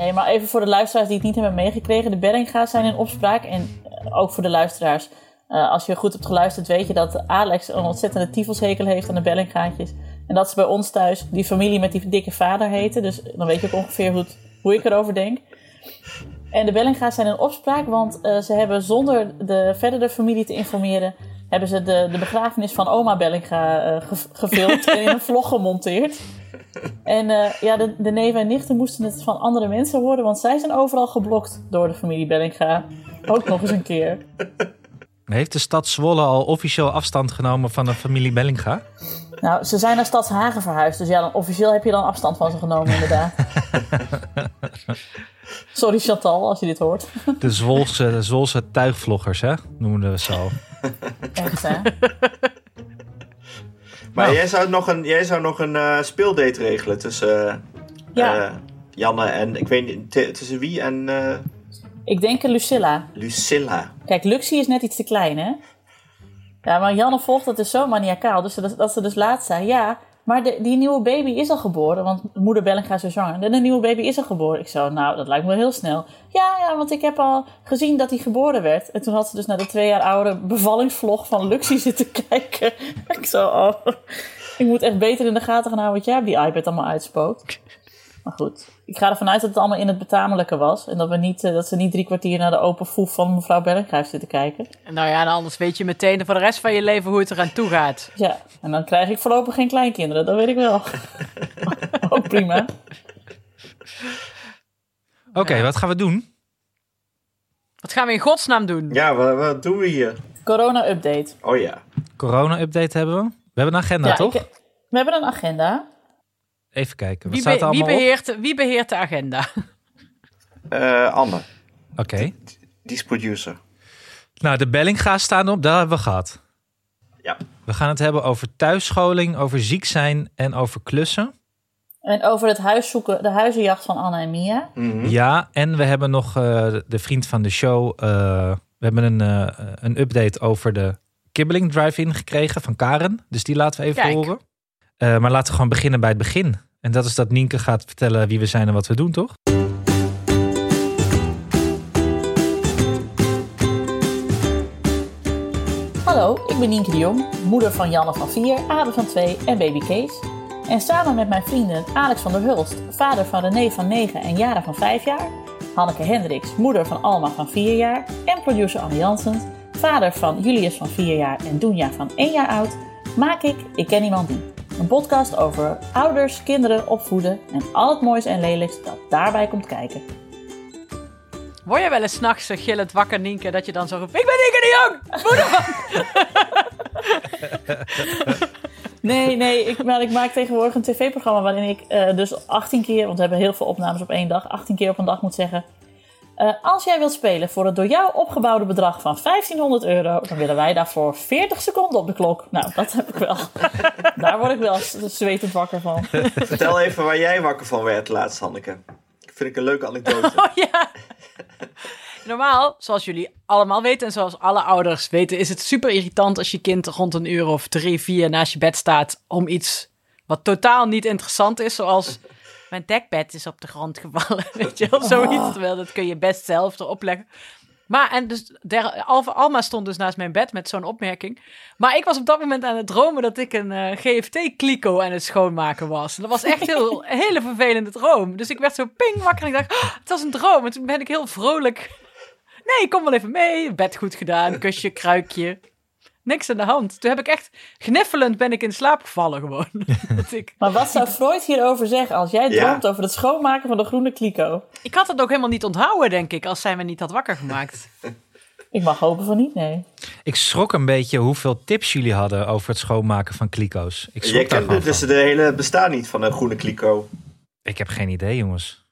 Nee, maar even voor de luisteraars die het niet hebben meegekregen. De Bellinga's zijn in opspraak. En eh, ook voor de luisteraars. eh, als je goed hebt geluisterd, weet je dat Alex een ontzettende tyfushekel heeft aan de Bellingaatjes. En dat ze bij ons thuis die familie met die dikke vader heten. Dus dan weet je ook ongeveer hoe, het- hoe ik erover denk. En de Bellinga's zijn in opspraak, want eh, ze hebben zonder de verdere familie te informeren... hebben ze de, de begrafenis van oma Bellinga ge- gefilmd en in een vlog gemonteerd. En eh, ja, de, de neven en nichten moesten het van andere mensen horen, want zij zijn overal geblokt door de familie Bellinga. Ook nog eens een keer. Heeft de stad Zwolle al officieel afstand genomen van de familie Bellinga? Nou, ze zijn naar Stadshagen verhuisd, dus ja, dan, officieel heb je dan afstand van ze genomen, inderdaad. Sorry Chantal, als je dit hoort. De Zwolse, de Zwolse tuigvloggers, hè? Noemen we ze al. Echt, hè? Maar Nou. jij zou nog een, jij zou nog een eh, speeldate regelen tussen eh, Ja. eh, Janne en... Ik weet niet, tussen wie en Ik denk Lucilla. Lucilla. Kijk, Luxie is net iets te klein, hè? Ja, maar Janne volgt het dus zo maniacaal. Dus dat, dat ze dus laatst zei, ja, maar de, die nieuwe baby is al geboren. Want moeder Bellinga is zo zwanger. En de nieuwe baby is al geboren. Ik zo, nou, dat lijkt me heel snel. Ja, ja, want ik heb al gezien dat hij geboren werd. En toen had ze dus naar de twee jaar oude bevallingsvlog van Luxie zitten kijken. Ik zo, oh, ik moet echt beter in de gaten gaan houden wat jij op die iPad allemaal uitspookt. Maar goed, ik ga ervan uit dat het allemaal in het betamelijke was. En dat, we niet, eh, dat ze niet drie kwartier naar de open foef van mevrouw heeft zitten kijken. Nou ja, en anders weet je meteen voor de rest van je leven hoe het eraan toe gaat. Ja, en dan krijg ik voorlopig geen kleinkinderen, dat weet ik wel. Ook prima. Oké, wat gaan we doen? Wat gaan we in godsnaam doen? Ja, wat, wat doen we hier? Corona-update. Oh ja. Corona-update hebben we. We hebben een agenda, Ja, toch? ik- we hebben een agenda. Even kijken. Wat Wie, staat er be- wie, op? beheert, wie beheert de agenda? Eh, Anne, Oké. die is producer. Nou, de Bellinga's staan op. Dat hebben we gehad. Ja. We gaan het hebben over thuisscholing, over ziek zijn en over klussen. En over het huis zoeken, de huizenjacht van Anna en Mia. Mhm. Ja, en we hebben nog eh, de vriend van de show. eh, we hebben een, eh, een update over de Kibbeling Drive-In gekregen van Karen. Dus die laten we even Kijk. horen. Eh, maar laten we gewoon beginnen bij het begin. En dat is dat Nienke gaat vertellen wie we zijn en wat we doen, toch? Hallo, ik ben Nienke de Jong, moeder van Janne van 4, Ade van 2 en baby Kees. En samen met mijn vrienden Alex van der Hulst, vader van René van 9 en Jara van 5 jaar, Hanneke Hendricks, moeder van Alma van 4 jaar en producer Anne Janssens, vader van Julius van 4 jaar en Doenja van 1 jaar oud, maak ik Ik Ken Iemand Die. Een podcast over ouders, kinderen, opvoeden en al het moois en lelijks dat daarbij komt kijken. Word je wel eens s'nachts zo gillend wakker, Nienke, dat je dan zo roept... Ik ben Nienke de Jong! Moeder van... Nee, nee, ik, maar ik maak tegenwoordig een tv-programma waarin ik eh, dus 18 keer, want we hebben heel veel opnames op één dag, 18 keer op een dag moet zeggen. Eh, als jij wilt spelen voor het door jou opgebouwde bedrag van 1500 euro, dan willen wij daarvoor 40 seconden op de klok. Nou, dat heb ik wel. Daar word ik wel zwetend wakker van. Vertel even waar jij wakker van werd laatst, Hanneke. Vind ik een leuke anekdote. Oh ja. Normaal, zoals jullie allemaal weten en zoals alle ouders weten, is het super irritant als je kind rond een uur of drie, vier naast je bed staat om iets wat totaal niet interessant is, zoals mijn dekbed is op de grond gevallen, weet je wel, zoiets. Terwijl dat kun je best zelf erop leggen. Maar, en dus, der, Alma stond dus naast mijn bed met zo'n opmerking. Maar ik was op dat moment aan het dromen dat ik een eh, GFT-kliko aan het schoonmaken was. En dat was echt heel, een hele vervelende droom. Dus ik werd zo ping wakker en ik dacht, "Oh, het was een droom. En toen ben ik heel vrolijk. Nee, kom wel even mee. Bed goed gedaan, kusje, kruikje. Niks aan de hand. Toen heb ik echt, gniffelend ben ik in slaap gevallen gewoon. Dat ik, Maar wat zou Freud hierover zeggen als jij Ja. droomt over het schoonmaken van de groene kliko? ik had het ook helemaal niet onthouden, denk ik, als zij me niet had wakker gemaakt. Ik mag hopen van niet, nee. Ik schrok een beetje hoeveel tips jullie hadden over het schoonmaken van kliko's. Ik Jij schrok daar kent dus de hele bestaan niet van een groene kliko. Ik heb geen idee, jongens.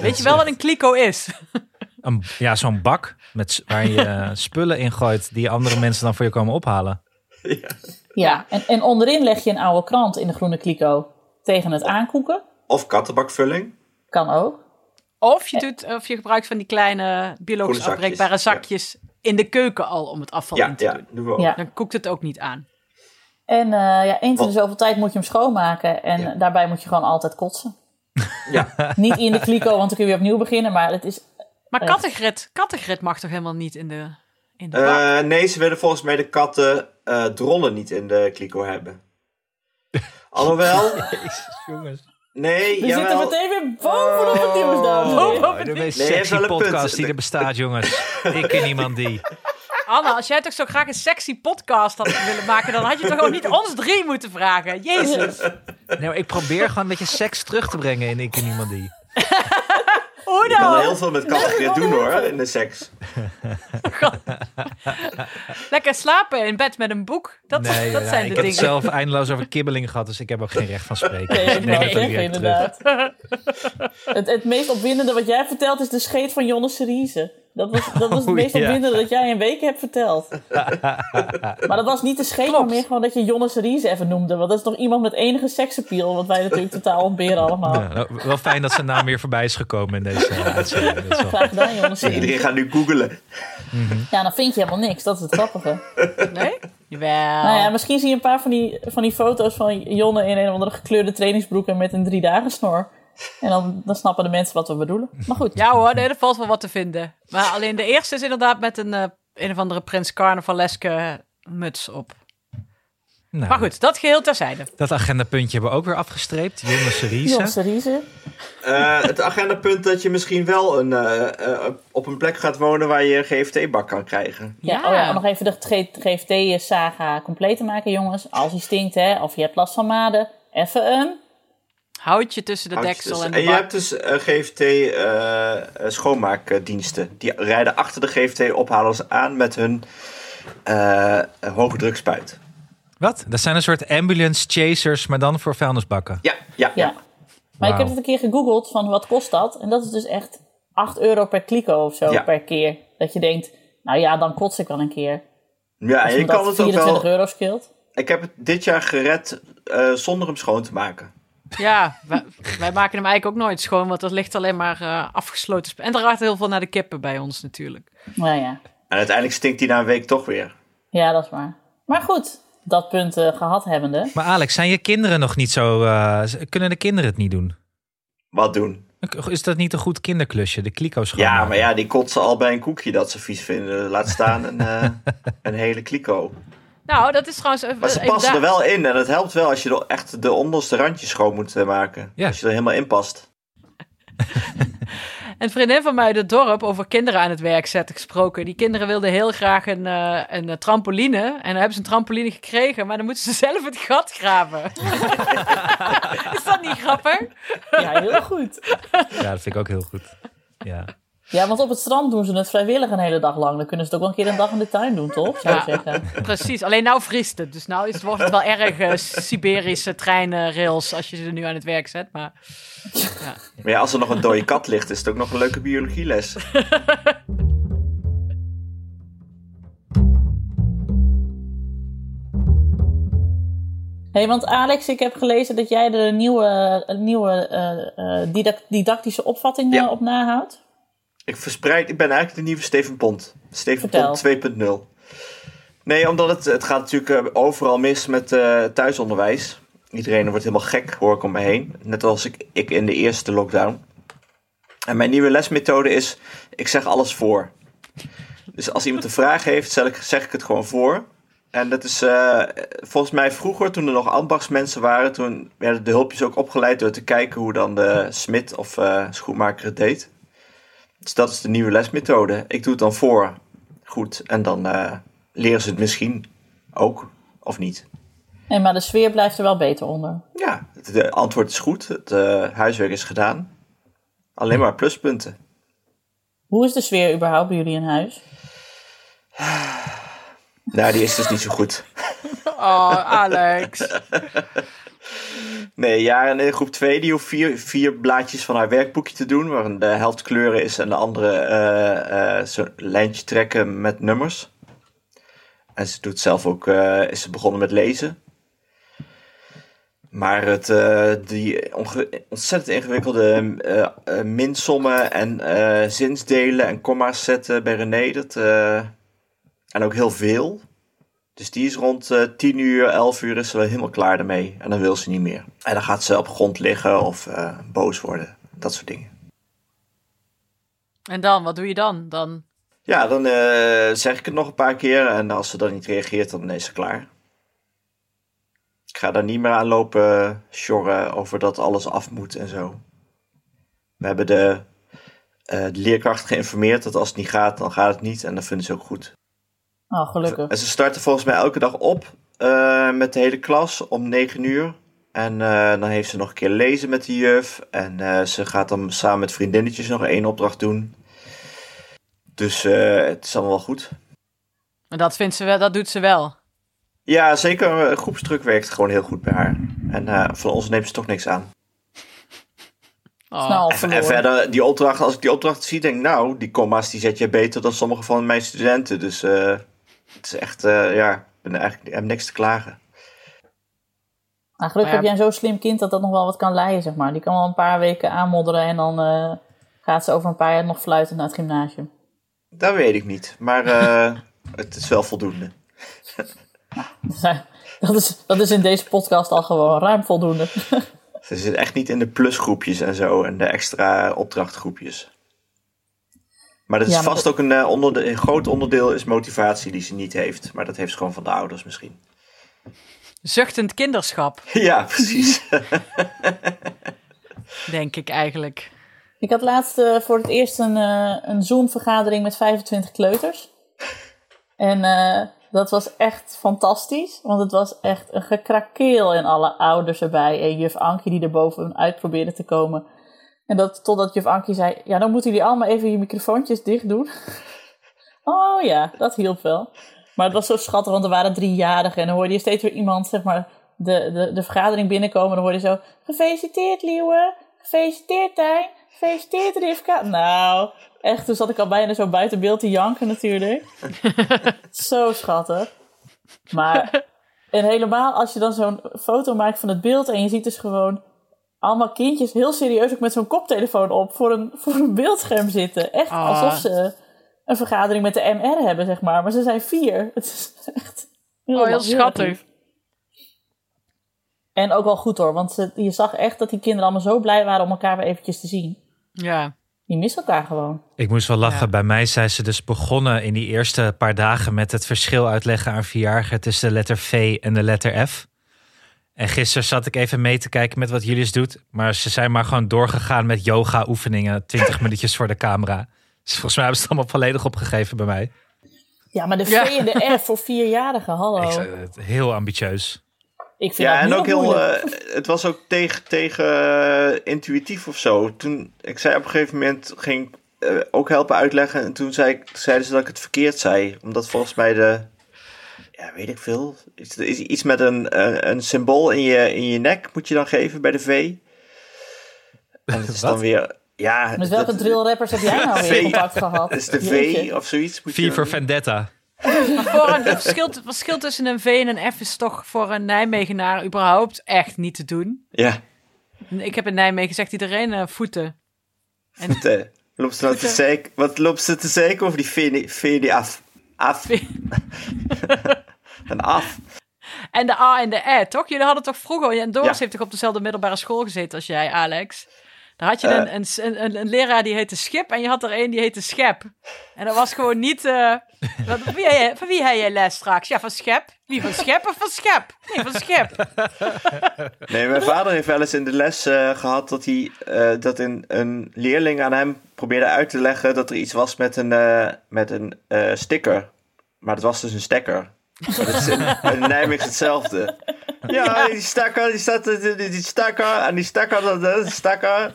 Weet je wel wat een kliko is? Een, ja, zo'n bak met, waar je eh, spullen in gooit die andere mensen dan voor je komen ophalen. Ja, en, en onderin leg je een oude krant in de groene kliko tegen het aankoeken. Of kattenbakvulling. Kan ook. Of je, doet, of je gebruikt van die kleine biologisch zakjes, afbreekbare zakjes in de keuken al om het afval Ja, in te ja, doen. doen we ook. Ja. Dan koekt het ook niet aan. En eh, ja, eens in de zoveel tijd moet je hem schoonmaken. En Ja. daarbij moet je gewoon altijd kotsen. Ja. Niet in de kliko, want dan kun je weer opnieuw beginnen. Maar het is... Maar Eh. kattengrit, kattengrit mag toch helemaal niet in de, in de bak? Eh, nee, ze willen volgens mij de katten eh drollen niet in de kliko hebben. Alhoewel, Jezus, jongens. nee, We zitten jawel. meteen weer bovenop het nieuws, dames en heren. Oh, de meest Nee, sexy punt. podcast die er bestaat, jongens. Ik ken niemand die. Anna, als jij toch zo graag een sexy podcast had willen maken, dan had je toch ook niet ons drie moeten vragen. Jezus. Nee, maar ik probeer gewoon een beetje seks terug te brengen in Ik ken niemand die. Je kan dan? heel veel met kattengrit doen hoor, in de seks. Lekker slapen in bed met een boek. Dat, Nee, dat ja, zijn ik de heb dingen. het zelf eindeloos over kibbeling gehad, dus ik heb ook geen recht van spreken. Nee, ik zeggen, direct inderdaad. Het, het meest opwindende wat jij vertelt is de scheet van Jonne Seriese. Dat was, dat was het Oh, meest ja. opwindende dat jij in weken hebt verteld. maar dat was niet de scheet, maar meer gewoon dat je Jonne Seriese even noemde. Want dat is toch iemand met enige seksappeal, wat wij natuurlijk totaal ontberen allemaal. Ja, nou, wel fijn dat zijn naam weer voorbij is gekomen in deze uh, uitzending. Dat is wel- Graag gedaan. Iedereen gaat nu googelen. Ja, dan vind je helemaal niks. Dat is het grappige. Nee? Jawel. Nou ja, misschien zie je een paar van die, van die foto's van Jonne in een of andere gekleurde trainingsbroek en met een drie dagen snor. En dan, dan snappen de mensen wat we bedoelen. Maar goed. Ja hoor, nee, er valt wel wat te vinden. Maar alleen de eerste is inderdaad met een, eh, een of andere Prins Carnavaleske muts op. Nou, Maar goed, dat geheel terzijde. Dat agendapuntje hebben we ook weer afgestreept. Jonge Jonne. Seriese. Eh, het agendapunt dat je misschien wel een, eh, eh, op een plek gaat wonen waar je een GFT-bak kan krijgen. Ja, Ja. Oh ja, om nog even de GFT-saga compleet te maken, jongens. Als hij stinkt, hè, of je hebt last van maden, even een... Houtje tussen de je deksel tussen. en de je bak. hebt dus eh, GFT-schoonmaakdiensten. die rijden achter de GFT-ophalers aan met hun eh hoge drukspuit. Wat? Dat zijn een soort ambulance chasers, maar dan voor vuilnisbakken. Ja, ja, Ja. ja. Maar ik heb het een keer gegoogeld van wat kost dat? En dat is dus echt 8 euro per kliko of zo Ja. per keer. Dat je denkt, nou ja, dan kots ik wel een keer. Ja, en je kan dat het ook 24 wel. euro scheelt. Ik heb het dit jaar gered eh, zonder hem schoon te maken. Ja, wij, wij maken hem eigenlijk ook nooit schoon, want er ligt alleen maar eh, afgesloten. En er gaat heel veel naar de kippen bij ons natuurlijk. Nou ja. En uiteindelijk stinkt hij na een week toch weer. ja, dat is waar. Maar goed, dat punt eh, gehad hebbende. Maar Alex, zijn je kinderen nog niet zo... eh, kunnen de kinderen het niet doen? Wat doen? Is dat niet een goed kinderklusje, de kliko schoonmaken? Ja, maar ja, die kotsen al bij een koekje dat ze vies vinden. Laat staan een, eh, een hele kliko. Nou, dat is trouwens... even- Maar ze passen er wel in en het helpt wel als je er echt de onderste randjes schoon moet maken. Ja. Als je er helemaal in past. Een vriendin van mij uit het dorp over kinderen aan het werk zetten gesproken. Die kinderen wilden heel graag een, eh, een eh, trampoline. En dan hebben ze een trampoline gekregen, maar dan moeten ze zelf het gat graven. is dat niet grappig? Ja, heel goed. Ja, dat vind ik ook heel goed. Ja. Ja, want op het strand doen ze het vrijwillig een hele dag lang. Dan kunnen ze het ook wel een keer een dag in de tuin doen, toch? Zou ik Ja. zeggen. Precies, alleen nou vriest het. Dus nou is, wordt het wel erg eh, Siberische treinrails als je ze nu aan het werk zet. Maar Maar ja, als er nog een dode kat ligt, is het ook nog een leuke biologieles. hey, want Alex, ik heb gelezen dat jij er een nieuwe, een nieuwe eh, eh, didac- didactische opvatting eh, Ja. op nahoudt. Ik verspreid, ik ben eigenlijk de nieuwe Steven Pont. Steven Vertel. Pont 2.0. Nee, omdat het, het gaat natuurlijk overal mis met eh, thuisonderwijs. Iedereen wordt helemaal gek, hoor ik om me heen. Net als ik, ik in de eerste lockdown. En mijn nieuwe lesmethode is, ik zeg alles voor. Dus als iemand een vraag heeft, zeg ik, zeg ik het gewoon voor. En dat is eh, volgens mij vroeger, toen er nog ambachtsmensen waren, toen werden de hulpjes ook opgeleid door te kijken hoe dan de smid of eh, schoenmaker het deed. Dus dat is de nieuwe lesmethode. Ik doe het dan voor. Goed. En dan eh, leren ze het misschien ook. Of niet. Nee, maar de sfeer blijft er wel beter onder. Ja, het de antwoord is goed. Het eh, huiswerk is gedaan. Alleen maar pluspunten. Hoe is de sfeer überhaupt bij jullie in huis? Nou, die is dus niet zo goed. Oh, Alex. Nee, ja, en in groep 2 die hoeft vier, vier blaadjes van haar werkboekje te doen. Waarin de helft kleuren is en de andere eh, eh, zo'n lijntje trekken met nummers. En ze doet zelf ook, eh, is ze begonnen met lezen. Maar het, eh, die ontzettend ingewikkelde eh, eh, minsommen en zinsdelen en komma's zetten bij René. Dat, en ook heel veel. Dus die is rond uh, 10 uur, 11 uur is ze wel helemaal klaar ermee. En dan wil ze niet meer. En dan gaat ze op grond liggen of uh, boos worden. Dat soort dingen. En dan, wat doe je dan? dan... Ja, dan uh, zeg ik het nog een paar keer. En als ze dan niet reageert, dan is ze klaar. Ik ga daar niet meer aan lopen sjorren over dat alles af moet en zo. We hebben de, uh, de leerkracht geïnformeerd dat als het niet gaat, dan gaat het niet. En dat vinden ze ook goed. Oh, gelukkig. En ze starten volgens mij elke dag op uh, met de hele klas om 9 uur. En uh, dan heeft ze nog een keer lezen met de juf. En uh, ze gaat dan samen met vriendinnetjes nog één opdracht doen. Dus het is allemaal wel goed. En dat, vindt ze wel, dat doet ze wel? Ja, zeker. Groepsdruk werkt gewoon heel goed bij haar. En van ons neemt ze toch niks aan. Oh. En, en, verder, die opdracht, als ik die opdracht zie, denk ik, nou, die comma's die zet je beter dan sommige van mijn studenten. Dus uh, het is echt, uh, ja, ik ben eigenlijk, heb niks te klagen. Nou, gelukkig ja. heb jij een zo slim kind dat dat nog wel wat kan leiden, zeg maar. Die kan wel een paar weken aanmodderen en dan uh, gaat ze over een paar jaar nog fluiten naar het gymnasium. Dat weet ik niet, maar het is wel voldoende. dat, is, dat is in deze podcast al gewoon ruim voldoende. Ze zit echt niet in de plusgroepjes en zo en de extra opdrachtgroepjes. Maar dat is ja, vast dat... ook een, onderde een groot onderdeel is motivatie die ze niet heeft. Maar dat heeft ze gewoon van de ouders misschien. Zuchtend kinderschap. Ja, precies. Denk ik eigenlijk. Ik had laatst uh, voor het eerst een, uh, een Zoom-vergadering met 25 kleuters. En dat was echt fantastisch, want het was echt een gekrakeel en alle ouders erbij. En juf Ankie die er bovenuit probeerde te komen. En dat, totdat juf Ankie zei, ja, dan moeten jullie allemaal even je microfoontjes dicht doen. oh ja, dat hielp wel. Maar het was zo schattig, want er waren driejarigen. En dan hoorde je steeds weer iemand, zeg maar, de, de, de vergadering binnenkomen. Dan hoorde je zo, gefeliciteerd Liewe, gefeliciteerd Tijn, gefeliciteerd Rivka. Nou, echt, toen zat ik al bijna zo buiten beeld te janken natuurlijk. zo schattig. Maar, en helemaal als je dan zo'n foto maakt van het beeld en je ziet dus gewoon allemaal kindjes heel serieus ook met zo'n koptelefoon op voor een, voor een beeldscherm zitten. Echt Ah. alsof ze een vergadering met de MR hebben, zeg maar. Maar ze zijn vier. Het is echt heel, Oh, heel schattig. En ook wel goed hoor, want ze, je zag echt dat die kinderen allemaal zo blij waren om elkaar weer eventjes te zien. Ja. Die missen elkaar gewoon. Ik moest wel lachen. Ja. Bij mij zijn ze dus begonnen in die eerste paar dagen met het verschil uitleggen aan vierjarigen tussen de letter V en de letter F. En gisteren zat ik even mee te kijken met wat Julius doet. Maar ze zijn maar gewoon doorgegaan met yoga oefeningen. 20 minuutjes voor de camera. Dus volgens mij hebben ze het allemaal volledig opgegeven bij mij. Ja, maar de V Ja. en de F voor vierjarigen, hallo. Ik zei het, heel ambitieus. Ik vind Ja, dat en nu ook heel, eh, het was ook tegen, tegen eh, intuïtief of zo. Toen, ik zei op een gegeven moment, ging ik eh, ook helpen uitleggen. En toen zei ik, zeiden ze dat ik het verkeerd zei. Omdat volgens mij de, ja, weet ik veel. Iets, is iets met een, een symbool in je, in je nek moet je dan geven bij de V. En het is dan weer, ja. Met welke dat- drillrappers heb jij nou weer contact gehad? Dat is de V Jeetje. of zoiets. Moet V je voor dan- Vendetta. Maar voor een, het, verschil, het verschil tussen een V en een F is toch voor een Nijmegenaar überhaupt echt niet te doen. Ja, Ik heb in Nijmegen gezegd iedereen eh, voeten. En het, loopt ze nou te zeiken, wat loopt ze te zeiken over die V, V die af? Af. en af. En de A en de E, toch? Jullie hadden toch vroeger... En Doris Ja. heeft toch op dezelfde middelbare school gezeten als jij, Alex? Daar had je Eh. een, een, een, leraar die heette Schip en je had er een die heette Schep. En dat was gewoon niet... eh, wat, wie, heb jij- van wie jij les straks? Ja, van Schep. Wie, van Schep of van Schep? Nee, van Schep. Nee, mijn vader heeft wel eens in de les eh, gehad dat, hij, dat een, een leerling aan hem probeerde uit te leggen dat er iets was met een, met een sticker. Maar het was dus een stekker. Dat is in, in Nijmegen hetzelfde. Ja, die stekker, die staat die, stekker en die stekker, dat stekker.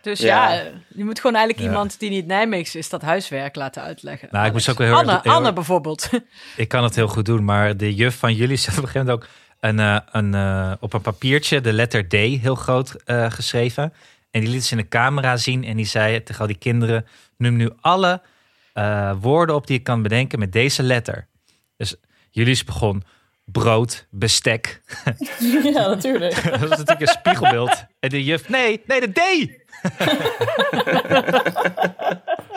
Dus Ja. ja, je moet gewoon eigenlijk Ja. iemand die niet Nijmeegs is dat huiswerk laten uitleggen. Nou, ik moest ook wel heel Anne, heel Anne bijvoorbeeld. Ik kan het heel goed doen, maar de juf van jullie zet op een gegeven moment ook een, eh, een, eh, op een papiertje de letter D heel groot eh, geschreven. En die liet ze in de camera zien en die zei tegen al die kinderen: Noem nu alle eh, woorden op die je kan bedenken met deze letter. Dus jullie begon brood, bestek. Ja, natuurlijk. Dat was natuurlijk een spiegelbeeld. En de juf: Nee, nee, de D!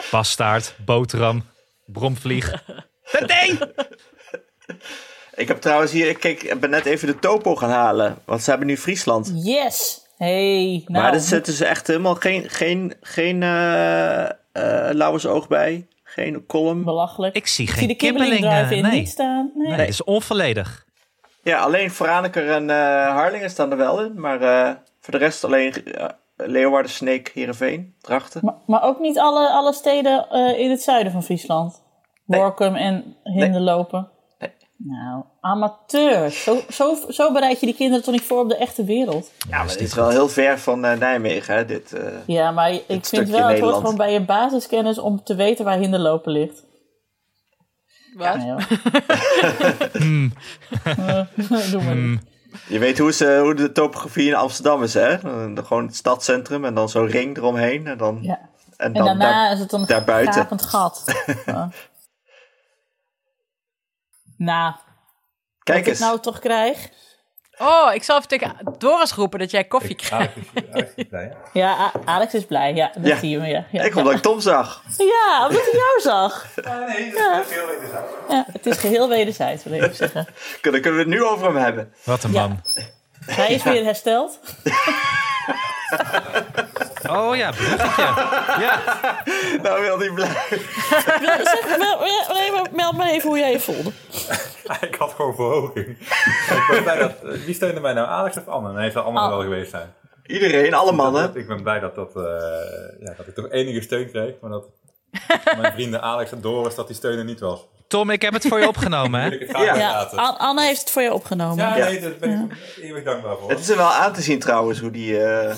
Bastaard, boterham, bromvlieg. De D! Ik heb trouwens hier, ik, keek, ik ben net even de topo gaan halen. Want ze hebben nu Friesland. Yes! Hey, nou, maar er zitten ze echt helemaal geen, geen, geen eh eh, Lauwersoog bij. Geen column. belachelijk. Ik zie Ik geen zie de kibbeling kibbeling. drive eh, in nee. niet staan. Nee. nee, het is onvolledig. Ja, alleen Franeker en eh, Harlingen staan er wel in. Maar eh, voor de rest alleen Leeuwarden, Sneek, Heerenveen, Drachten. Maar, maar ook niet alle, alle steden eh, in het zuiden van Friesland. Nee. Workum en Hinderlopen. Nou, amateur. Zo, zo, zo bereid je die kinderen toch niet voor op de echte wereld? Ja, maar het is wel heel ver van eh, Nijmegen, hè, dit. eh. Ja, maar ik vind wel, het hoort gewoon bij je basiskennis om te weten waar Hinderlopen ligt. Wat? Hoor. Hmm. Doe maar niet. Je weet hoe, ze, hoe de topografie in Amsterdam is, hè? Eh, Gewoon het stadscentrum en dan zo'n ring eromheen. En dan, Ja. en En dan daarna daar- is het een daarbuiten. gapend gat. Ja. Nou, Kijk wat ik eens. nou toch krijg. Oh, ik zal even tegen Doris roepen dat jij koffie krijgt. Ja, A- Alex is blij. Ja, dat Ja. zie je me. Ja, ja. Ik omdat ik Tom zag. ja omdat hij jou zag. nee, dat is heel wederzijds. Ja, het is geheel wederzijds, wil ik zeggen. Kunnen, kunnen we het nu over hem hebben? Wat een Ja. man. Hij is weer hersteld. Oh ja, bruggetje. Ja. Nou wil hij blij. Zeg, meld maar even hoe jij je voelde. ik had gewoon verhoging. ik ben blij dat, wie steunde mij nou, Alex of Anne? Nee, zal allemaal Al- wel geweest zijn. Iedereen, alle mannen. Ik ben blij dat, dat, eh, ja, dat ik toch enige steun kreeg, maar dat mijn vrienden Alex en Doris dat die steun er niet was. Tom, ik heb het voor je opgenomen, hè? Ja. Ja, Anne heeft het voor je opgenomen. Ja, Ja. nee, daar ben ik eeuwig dankbaar voor. Het is er wel aan te zien trouwens, hoe die... eh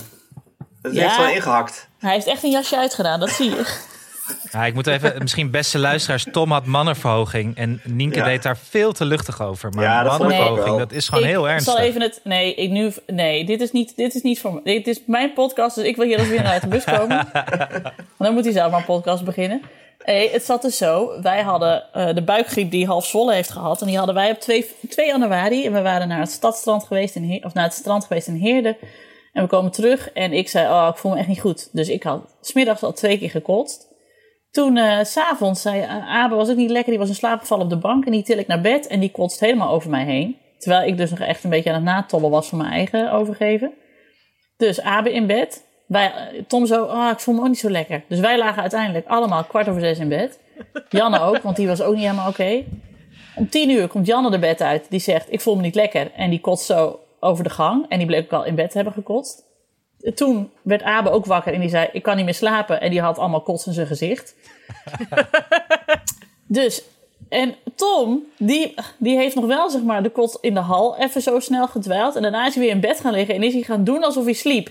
het is Ja. echt wel ingehakt. Hij heeft echt een jasje uitgedaan, dat zie je. Ja, ik moet even, misschien beste luisteraars, Tom had mannenverhoging en Nienke Ja. deed daar veel te luchtig over. Maar Ja, dat ik mannenverhoging, dat is gewoon ik heel ernstig. zal even het... Nee, ik nu, nee dit, is niet, dit is niet voor me. Dit is mijn podcast, dus ik wil hier als winnaar uit de bus komen. Want dan moet hij zelf maar een podcast beginnen. Nee, het zat dus zo. Wij hadden eh, de buikgriep die half Zwolle heeft gehad. En die hadden wij op 2, 2 januari. En we waren naar het stadstrand geweest in Heer, of naar het strand geweest in Heerde. En we komen terug en ik zei, oh, ik voel me echt niet goed. Dus ik had smiddags al twee keer gekotst. Toen, eh, s s'avonds, zei eh, Abe, was ook niet lekker. Die was in slaap gevallen op de bank en die til ik naar bed. En die kotst helemaal over mij heen. Terwijl ik dus nog echt een beetje aan het natollen was van mijn eigen overgeven. Dus Abe in bed. Wij, eh, Tom zo, oh, ik voel me ook niet zo lekker. Dus wij lagen uiteindelijk allemaal kwart over zes in bed. Janne ook, want die was ook niet helemaal oké. Om tien uur komt Janne de bed uit. Die zegt, ik voel me niet lekker. En die kotst zo over de gang. En die bleek ook al in bed te hebben gekotst. Toen werd Abe ook wakker en die zei, ik kan niet meer slapen. En die had allemaal kots in zijn gezicht. dus, en Tom, die, die heeft nog wel zeg maar de kot in de hal even zo snel gedwijld. En daarna is hij weer in bed gaan liggen en is hij gaan doen alsof hij sliep.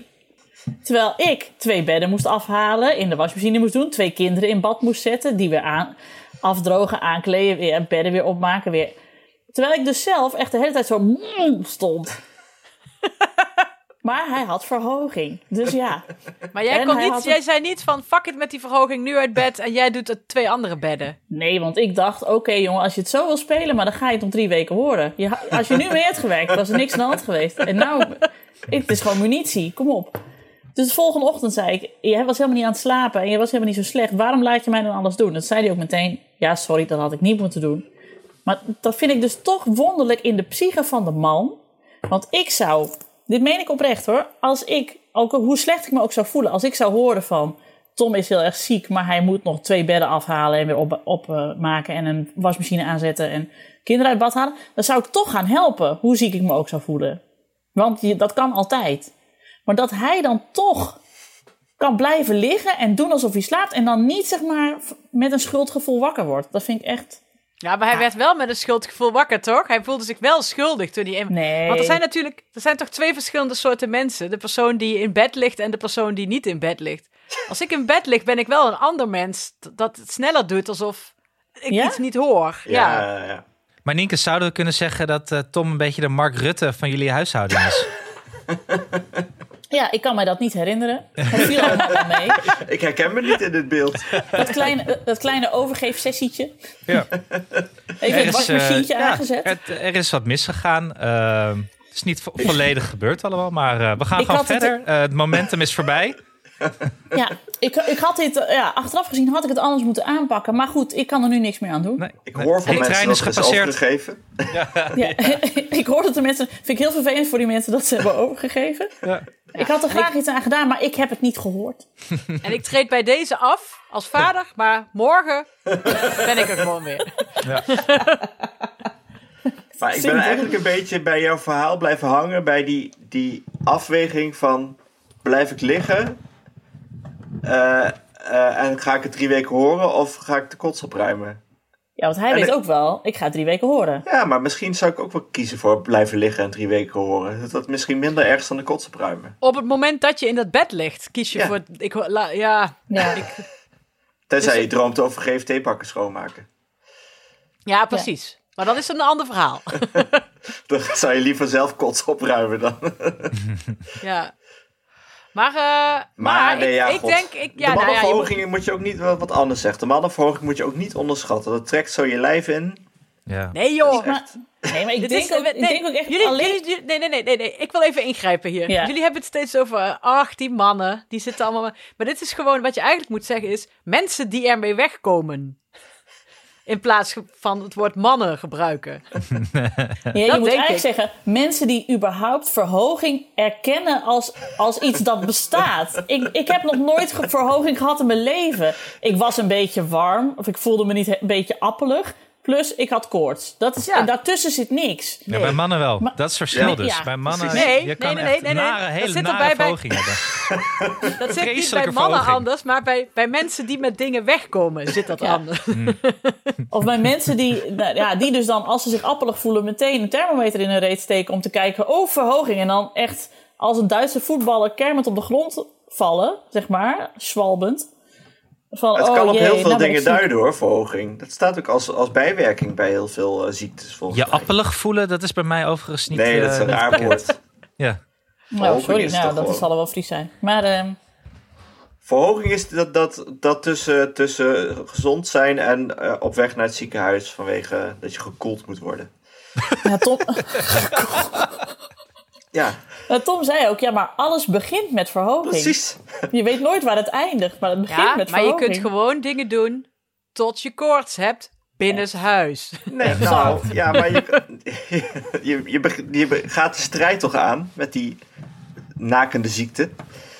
Terwijl ik twee bedden moest afhalen, in de wasmachine moest doen, twee kinderen in bad moest zetten, die weer aan, afdrogen, aankleden, weer bedden weer opmaken, weer. Terwijl ik dus zelf echt de hele tijd zo mm, stond. Maar hij had verhoging. Dus ja. Maar jij, kon niet, jij zei niet van fuck it met die verhoging nu uit bed en jij doet het twee andere bedden. Nee, want ik dacht, oké jongen, als je het zo wil spelen, maar dan ga je het nog drie weken horen. Je, als je nu mee hebt gewerkt, was er niks aan de hand geweest. En nou, het is gewoon munitie, kom op. Dus de volgende ochtend zei ik, jij was helemaal niet aan het slapen en je was helemaal niet zo slecht. Waarom laat je mij dan alles doen? Dat zei hij ook meteen, ja sorry, dat had ik niet moeten doen. Maar dat vind ik dus toch wonderlijk in de psyche van de man. Want ik zou, dit meen ik oprecht hoor, als ik, ook hoe slecht ik me ook zou voelen, als ik zou horen van Tom is heel erg ziek, maar hij moet nog twee bedden afhalen en weer opmaken op, maken en een wasmachine aanzetten en kinderen uit bad halen, dan zou ik toch gaan helpen, hoe ziek ik me ook zou voelen. Want je, dat kan altijd. Maar dat hij dan toch kan blijven liggen en doen alsof hij slaapt en dan niet zeg maar met een schuldgevoel wakker wordt, dat vind ik echt. Ja, maar hij werd wel met een schuldgevoel wakker, toch? Hij voelde zich wel schuldig toen hij... Nee. Want er zijn natuurlijk... Er zijn toch twee verschillende soorten mensen. De persoon die in bed ligt en de persoon die niet in bed ligt. Als ik in bed lig, ben ik wel een ander mens dat het sneller doet alsof ik Ja? iets niet hoor. Ja. Ja, ja. Maar Nienke, zouden we kunnen zeggen dat eh, Tom een beetje de Mark Rutte van jullie huishouding is? Ja, ik kan mij dat niet herinneren. Het viel allemaal wel mee. Ik herken me niet in dit beeld. Dat kleine, dat kleine overgeefsessietje. Ja. Even Er het is, eh, wasmachientje ja, aangezet. het- er is wat misgegaan. Eh, het is niet vo- volledig gebeurd allemaal, maar eh, we gaan Ik gewoon het- verder. Eh, Het, momentum is voorbij. Ja, ik, ik had dit, eh, ja, achteraf gezien had ik het anders moeten aanpakken. Maar goed, ik kan er nu niks meer aan doen. Nee, Ik nee. hoor van Hey, mensen trein dat is het is gepasseerd. overgegeven. Ja, ik hoor dat de mensen. Vind ik heel vervelend voor die mensen dat ze hebben overgegeven. Ja. Ik had er graag iets aan gedaan, maar ik heb het niet gehoord. En ik treed bij deze af als vader, maar morgen ben ik er gewoon weer. Maar ik ben eigenlijk een beetje bij jouw verhaal blijven hangen. Bij die, die afweging van... Blijf ik liggen? Eh, eh, en ga ik het drie weken horen? Of ga ik de kots opruimen? Ja, want hij En weet ik- ook wel, ik ga het drie weken horen. Ja, maar misschien zou ik ook wel kiezen voor blijven liggen en drie weken horen. Dat dat misschien minder erg is dan de kots opruimen. Op het moment dat je in dat bed ligt, kies je Ja. voor... Ik, la- ja, Ja. Tenzij Dus- je droomt over GFT-bakken schoonmaken. ja, precies. Maar dan is het een ander verhaal. Dan zou je liever zelf kots opruimen dan. ja. Maar, eh, maar, nee, ik, ja, ik God. denk... Ik, ja, de nou ja, je moet- mannenverhoging moet je ook niet, wat anders zegt. De mannenverhoging moet je ook niet onderschatten. Dat trekt zo je lijf in. Ja. Nee joh. Maar, nee, maar ik denk, is- ook, nee, ik denk ook echt jullie, alleen... jullie- jullie- nee, nee, nee, nee, nee. Ik wil even ingrijpen hier. Ja. Jullie hebben het steeds over, eh, ach, die mannen, die zitten allemaal... Maar dit is gewoon, wat je eigenlijk moet zeggen is, mensen die ermee wegkomen. In plaats van het woord mannen gebruiken. Ja, je Dat moet eigenlijk ik. zeggen, mensen die überhaupt verhoging erkennen als, als iets dat bestaat. ik, ik heb nog nooit verhoging gehad in mijn leven. Ik was een beetje warm, of ik voelde me niet een beetje appelig. Plus, ik had koorts. Dat is, Ja. En daartussen zit niks. Ja, bij mannen wel. Maar- dat is het verschil Ja. dus. Ja, bij mannen. Nee, je kan nee, nee, echt nee, nee. nare, Dat hele nare bij- verhoging hebben. Dat zit niet bij mannen verhoging. anders, maar bij, bij mensen die met dingen wegkomen zit dat Ja. anders. Of bij mensen die, nou, ja, die dus dan, als ze zich appelig voelen, meteen een thermometer in hun reet steken om te kijken, oh, verhoging. En dan echt als een Duitse voetballer kermend op de grond vallen, zeg maar, zwalbend. Van, Het oh, kan op jee, heel nou veel ik dingen duiden hoor, verhoging. Dat staat ook als, als bijwerking bij heel veel eh, ziektes volgens Je mij. appelig voelen, dat is bij mij overigens niet... Nee, dat is eh, een raar woord. Ja. Nou, sorry, is nou, toch dat gewoon- zal wel Fries zijn. Maar ehm, Verhoging is dat, dat, dat tussen, tussen gezond zijn en eh, op weg naar het ziekenhuis vanwege dat je gekoeld moet worden. ja, Tom, Ja, nou, Tom zei ook, ja, maar alles begint met verhoging. precies. Je weet nooit waar het eindigt, maar het begint Ja, met maar je verhoging. kunt gewoon dingen doen tot je koorts hebt binnenshuis. Nee, nou, ja, maar je, je, je, je be- gaat de strijd toch aan met die nakende ziekte?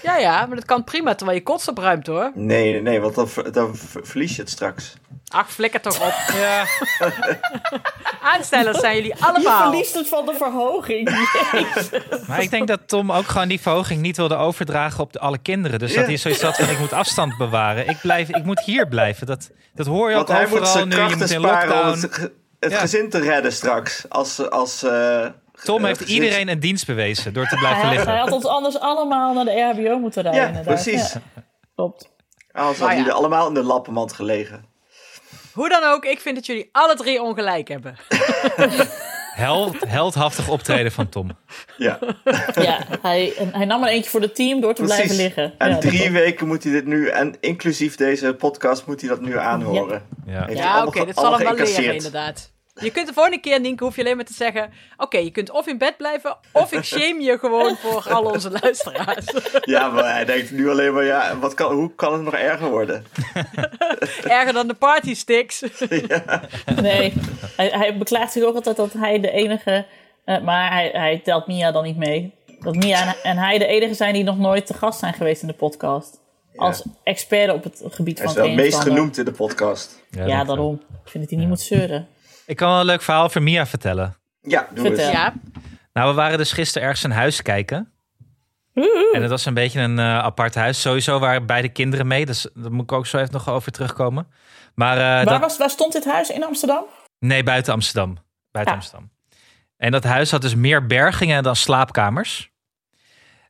Ja, ja, maar dat kan prima terwijl je kots opruimt hoor. Nee, nee, nee, want dan, dan ver- verlies je het straks. Ach, flikker toch op. Ja. Aanstellers zijn jullie Je allemaal. verliest het van de verhoging. Jezus. Maar ik denk dat Tom ook gewoon die verhoging niet wilde overdragen op de, alle kinderen. Dus dat hij zoiets had van, ik moet afstand bewaren. Ik, blijf, ik moet hier blijven. Dat, dat hoor je Want ook hij overal zijn nu. Je moet in lockdown. het, ge- het Ja. gezin te redden straks. Als, als, eh, Tom eh, heeft iedereen een dienst bewezen door te blijven Hij, hij liggen. had ons anders allemaal naar de RHBO moeten rijden. Ja, inderdaad. precies. Ja, klopt. Anders Maar hadden ja. jullie allemaal in de lappenmand gelegen. Hoe dan ook, ik vind dat jullie alle drie ongelijk hebben. Held, heldhaftig optreden van Tom. Ja, Ja, hij, en hij nam er eentje voor het team door te precies. blijven liggen. En Ja, dat drie weken moet hij dit nu, en inclusief deze podcast, moet hij dat nu aanhoren. Ja. Ja, oké, dit zal hem allemaal wel leren inderdaad. Je kunt de volgende keer, Nienke, hoef je alleen maar te zeggen... Oké, je kunt of in bed blijven, of ik shame je gewoon voor al onze luisteraars. Ja, maar hij denkt nu alleen maar, ja, wat kan, hoe kan het nog erger worden? Erger dan de party sticks. Nee, hij, hij beklaagt zich ook altijd dat hij de enige... eh, maar hij, hij telt Mia dan niet mee. Dat Mia en, en hij de enige zijn die nog nooit te gast zijn geweest in de podcast. Als expert op het gebied Hij van is wel het meest genoemd in de podcast. Ja, Ja, daarom. Ik vind dat hij niet moet zeuren. Ik kan wel een leuk verhaal voor Mia vertellen. Ja, doe Vertel. eens. Ja, Nou, we waren dus gisteren ergens een huis kijken. En het was een beetje een eh, apart huis. Sowieso waren beide kinderen mee. Dus daar moet ik ook zo even nog over terugkomen. Maar eh, Waar, dat, was, waar stond dit huis? In Amsterdam? Nee, buiten Amsterdam. Buiten. Amsterdam. En dat huis had dus meer bergingen dan slaapkamers.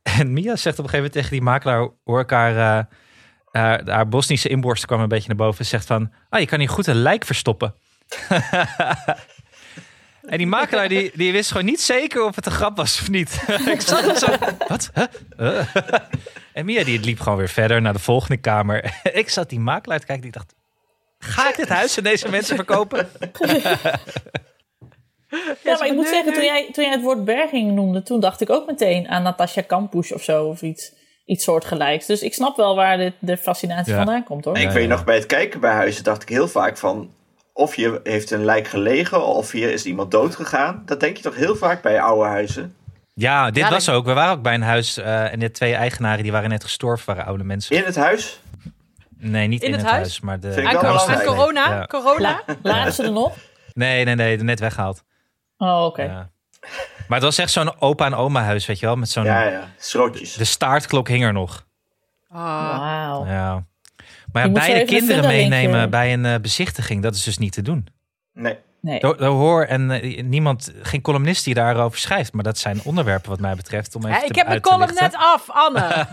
En Mia zegt op een gegeven moment tegen die makelaar, hoor ik haar, eh, haar, haar Bosnische inborst kwam een beetje naar boven. Zegt van, ah, je kan hier goed een lijk verstoppen. en die makelaar die, die wist gewoon niet zeker of het een grap was of niet. ik zat zo, wat? Huh? En Mia die liep gewoon weer verder naar de volgende kamer. ik zat die makelaar te kijken, die dacht, ga ik dit huis aan deze mensen verkopen? Ja, maar ik moet zeggen, toen jij, toen jij het woord berging noemde, toen dacht ik ook meteen aan Natasja Kampusch of zo of iets. iets soortgelijks. Dus ik snap wel waar dit, de fascinatie Ja. vandaan komt hoor. En ik weet nog, bij het kijken bij huizen dacht ik heel vaak van... Of hier heeft een lijk gelegen, of hier is iemand dood gegaan. Dat denk je toch heel vaak bij oude huizen. Ja, dit Ja, was ook. We waren ook bij een huis eh, en de twee eigenaren die waren net gestorven, waren oude mensen. In het huis? Nee, niet in, het, huis? maar de. Vind ik Aan, wel co- aan belangrijk. corona? Ja. Corona? Lagen ze er nog? Nee, nee, nee, net weggehaald. Oh, oké. Ja. Maar het was echt zo'n opa en oma huis, weet je wel, met zo'n. Ja, ja. Schrootjes. De staartklok hing er nog. Ah. Wauw. Ja. Maar ja, beide kinderen meenemen bij een eh, bezichtiging, dat is dus niet te doen. Nee. Nee. Daar hoor en eh, niemand, geen columnist die daarover schrijft, maar dat zijn onderwerpen wat mij betreft. Om even ik heb mijn column lichten. net af, Anne.